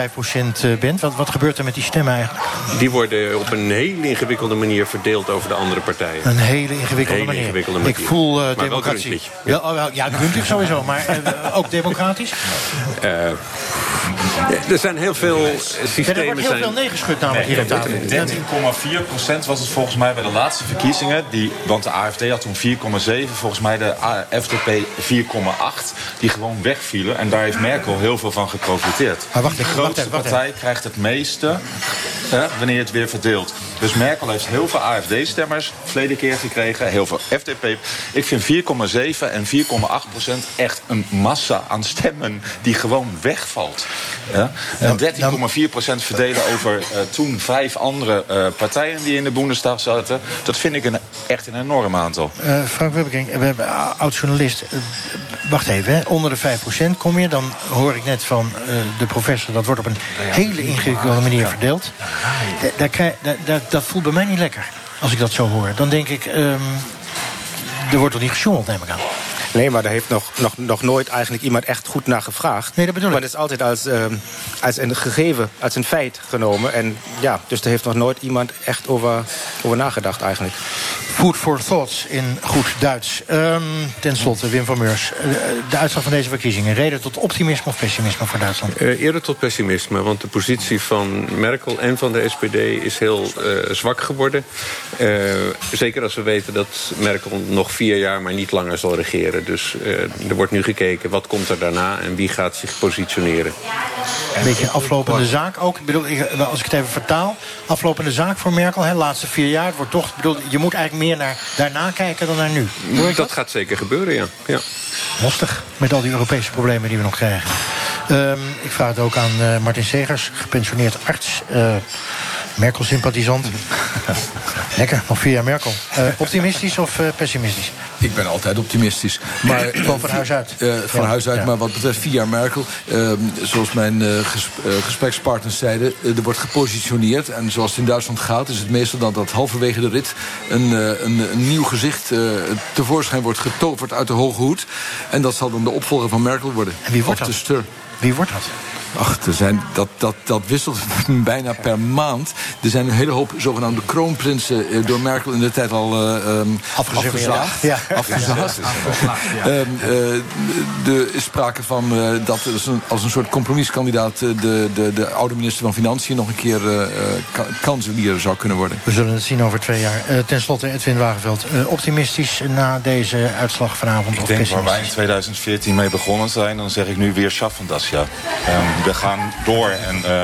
Speaker 3: 5% bent? Wat, wat gebeurt er met die stemmen eigenlijk?
Speaker 5: Die worden op een hele ingewikkelde manier verdeeld over de andere partijen.
Speaker 3: Een hele ingewikkelde,
Speaker 5: hele
Speaker 3: manier.
Speaker 5: ingewikkelde manier.
Speaker 3: Ik voel uh, democratie. Ja, oh, ja, sowieso, maar uh, ook democratisch?
Speaker 5: Uh, er zijn heel veel systemen...
Speaker 3: Ja, er wordt heel
Speaker 5: zijn...
Speaker 3: veel neergeschud namelijk hier op tafel.
Speaker 6: 13,4% was het volgens mij bij de laatste verkiezingen. Die, want de AFD had toen 4,7. Volgens mij de FDP 4,8. Die gewoon wegvielen. En daar heeft Merkel heel veel van geprofiteerd.
Speaker 3: Maar wacht,
Speaker 6: de grootste
Speaker 3: wacht even, wacht
Speaker 6: partij krijgt het meeste hè, wanneer je het weer verdeelt. Dus Merkel heeft heel veel AFD-stemmers verleden keer gekregen. Heel veel FDP. Ik vind 4,7 en 4,8 procent echt een massa aan stemmen die gewoon wegvalt. Ja? En 13,4 procent verdelen over uh, toen vijf andere uh, partijen die in de Bundestag zaten. Dat vind ik een, echt een enorm aantal.
Speaker 3: Uh, Frank Webbeking, we hebben oud-journalist. Wacht even, hè. onder de 5 procent kom je. Dan hoor ik net van de professor, dat wordt op een hele ingewikkelde manier verdeeld. Daar krijg, daar, daar, dat voelt bij mij niet lekker. Als ik dat zo hoor. Dan denk ik, um, er wordt toch niet gesjoemeld, neem ik aan.
Speaker 9: Nee, maar daar heeft nog, nog, nog nooit eigenlijk iemand echt goed naar gevraagd.
Speaker 3: Nee, dat bedoel ik.
Speaker 9: Maar het is altijd als, uh, als een gegeven, als een feit genomen. En ja, dus er heeft nog nooit iemand echt over, over nagedacht eigenlijk.
Speaker 3: Food for thoughts in goed Duits. Um, ten slotte, Wim van Meurs. De uitslag van deze verkiezingen. Reden tot optimisme of pessimisme voor Duitsland?
Speaker 5: Uh, eerder tot pessimisme. Want de positie van Merkel en van de SPD is heel uh, zwak geworden. Uh, zeker als we weten dat Merkel nog vier jaar, maar niet langer zal regeren. Dus uh, er wordt nu gekeken wat komt er daarna en wie gaat zich positioneren.
Speaker 3: Een beetje een aflopende zaak ook. Ik bedoel, als ik het even vertaal. Aflopende zaak voor Merkel. De laatste vier jaar. Het wordt toch, bedoel, je moet eigenlijk meer naar daarna kijken dan naar nu.
Speaker 5: Dat, dat, gaat zeker gebeuren, ja. ja.
Speaker 3: Lastig met al die Europese problemen die we nog krijgen. Um, ik vraag het ook aan uh, Martin Segers, gepensioneerd arts. Uh, Merkel-sympathisant. Lekker, nog vier jaar Merkel. Uh, optimistisch of uh, pessimistisch?
Speaker 7: Ik ben altijd optimistisch. Maar,
Speaker 3: Gewoon van huis uit?
Speaker 7: Uh, van
Speaker 3: ja,
Speaker 7: huis uit,
Speaker 3: ja.
Speaker 7: maar wat betreft vier jaar Merkel... zoals mijn ges gesprekspartners zeiden, er wordt gepositioneerd. En zoals het in Duitsland gaat, is het meestal dan dat halverwege de rit... een, een, een nieuw gezicht tevoorschijn wordt getoverd uit de hoge hoed. En dat zal dan de opvolger van Merkel worden.
Speaker 3: En wie wordt dat? Wie wordt dat?
Speaker 7: Ach, er zijn, dat, dat, dat wisselt bijna per maand. Er zijn een hele hoop zogenaamde kroonprinsen uh, door Merkel in de tijd al uh, um, afgezaagd.
Speaker 3: Ja.
Speaker 7: afgezaagd. Ja. Um, uh, er is sprake van dat er als een, als een soort compromiskandidaat... de, de, de oude minister van Financiën nog een keer kanselier zou kunnen worden.
Speaker 3: We zullen het zien over twee jaar. ten slotte, Edwin Wagenveld. optimistisch na deze uitslag vanavond?
Speaker 6: Ik denk waar wij in 2014 mee begonnen zijn... dan zeg ik nu weer schaffen ja. Um, we gaan door en uh,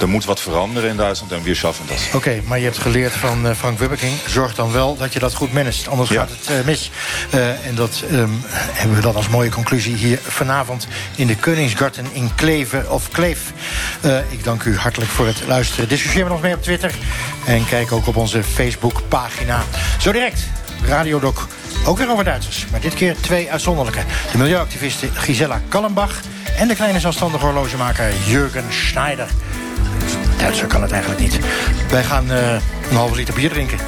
Speaker 6: er moet wat veranderen in Duitsland en weer schaffen dat.
Speaker 3: Oké, okay, maar je hebt geleerd van uh, Frank Wubbeking. Zorg dan wel dat je dat goed managt, anders ja. gaat het uh, mis. Uh, en dat um, hebben we dan als mooie conclusie hier vanavond... in de Koningsgarten in Kleven of Kleef. ik dank u hartelijk voor het luisteren. Discussieer met ons mee op Twitter. En kijk ook op onze Facebookpagina. Zo direct, Radiodoc. Ook weer over Duitsers, maar dit keer twee uitzonderlijke. De milieuactiviste Gisela Kallenbach... en de kleine zelfstandige horlogemaker Jurgen Schneider. Duitser kan het eigenlijk niet. Wij gaan uh, een halve liter bier drinken.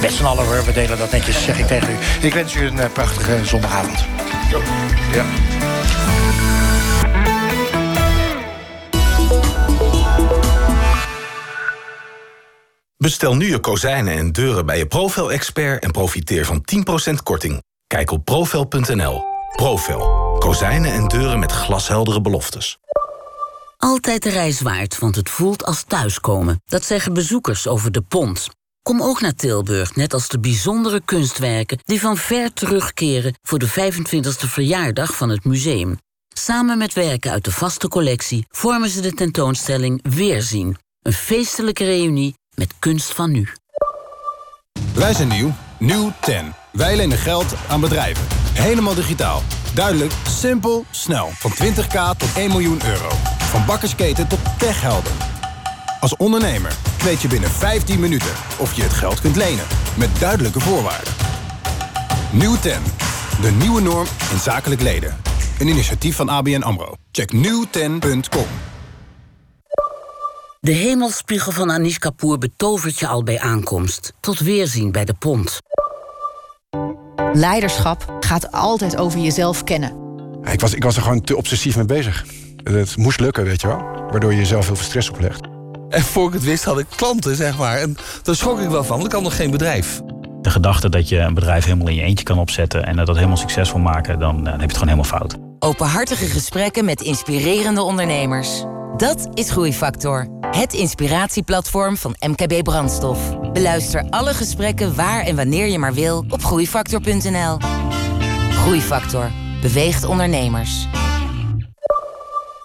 Speaker 3: Met z'n allen hoor, we delen dat netjes, zeg ik tegen u. Ik wens u een uh, prachtige zondagavond.
Speaker 6: Ja.
Speaker 18: Bestel nu je kozijnen en deuren bij je Profel-expert... en profiteer van 10% korting. Kijk op profel.nl. Profel. Kozijnen en deuren met glasheldere beloftes.
Speaker 19: Altijd de reis waard, want het voelt als thuiskomen. Dat zeggen bezoekers over de pont. Kom ook naar Tilburg, net als de bijzondere kunstwerken... die van ver terugkeren voor de 25e verjaardag van het museum. Samen met werken uit de vaste collectie... vormen ze de tentoonstelling Weerzien. Een feestelijke reunie met kunst van nu.
Speaker 20: Wij zijn nieuw. Nieuw 10. Wij lenen geld aan bedrijven. Helemaal digitaal. Duidelijk, simpel, snel. Van 20k tot 1 miljoen euro. Van bakkersketen tot techhelden. Als ondernemer weet je binnen 15 minuten of je het geld kunt lenen. Met duidelijke voorwaarden. Nieuw 10. De nieuwe norm in zakelijk leden. Een initiatief van ABN AMRO. Check nieuwten.com.
Speaker 19: De hemelspiegel van Anish Kapoor betovert je al bij aankomst. Tot weerzien bij de pont.
Speaker 21: Leiderschap gaat altijd over jezelf kennen.
Speaker 22: Ik was, ik was er gewoon te obsessief mee bezig. Het moest lukken, weet je wel. Waardoor je jezelf heel veel stress oplegt.
Speaker 23: En voor ik het wist had ik klanten, zeg maar. En daar schrok ik wel van, want ik had nog geen bedrijf.
Speaker 24: De gedachte dat je een bedrijf helemaal in je eentje kan opzetten... en dat dat helemaal succesvol maken, dan, dan heb je het gewoon helemaal fout.
Speaker 25: Openhartige gesprekken met inspirerende ondernemers. Dat is Groeifactor. Het inspiratieplatform van MKB Brandstof. Beluister alle gesprekken waar en wanneer je maar wil op groeifactor.nl. Groeifactor beweegt ondernemers.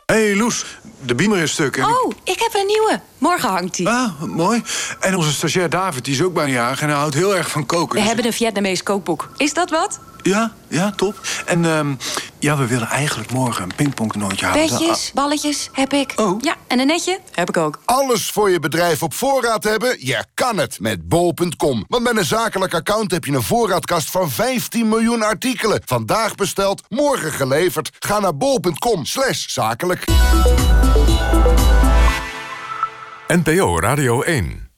Speaker 26: Hey Loes, de beamer is stuk. En
Speaker 27: oh, ik heb een nieuwe. Morgen hangt die.
Speaker 26: Ah, mooi. En onze stagiair David, die is ook bijna jarig en hij houdt heel erg van koken.
Speaker 27: We dus hebben een Vietnamees kookboek. Is dat wat?
Speaker 26: Ja, ja, top. En um, ja, we willen eigenlijk morgen een pingpongtoernooitje houden.
Speaker 27: Petjes, balletjes, heb ik. Oh. Ja, en een netje? Heb ik ook.
Speaker 28: Alles voor je bedrijf op voorraad hebben? Je kan het met bol.com. Want met een zakelijk account heb je een voorraadkast van 15 miljoen artikelen. Vandaag besteld, morgen geleverd. Ga naar bol.com slash zakelijk.
Speaker 1: NPO Radio 1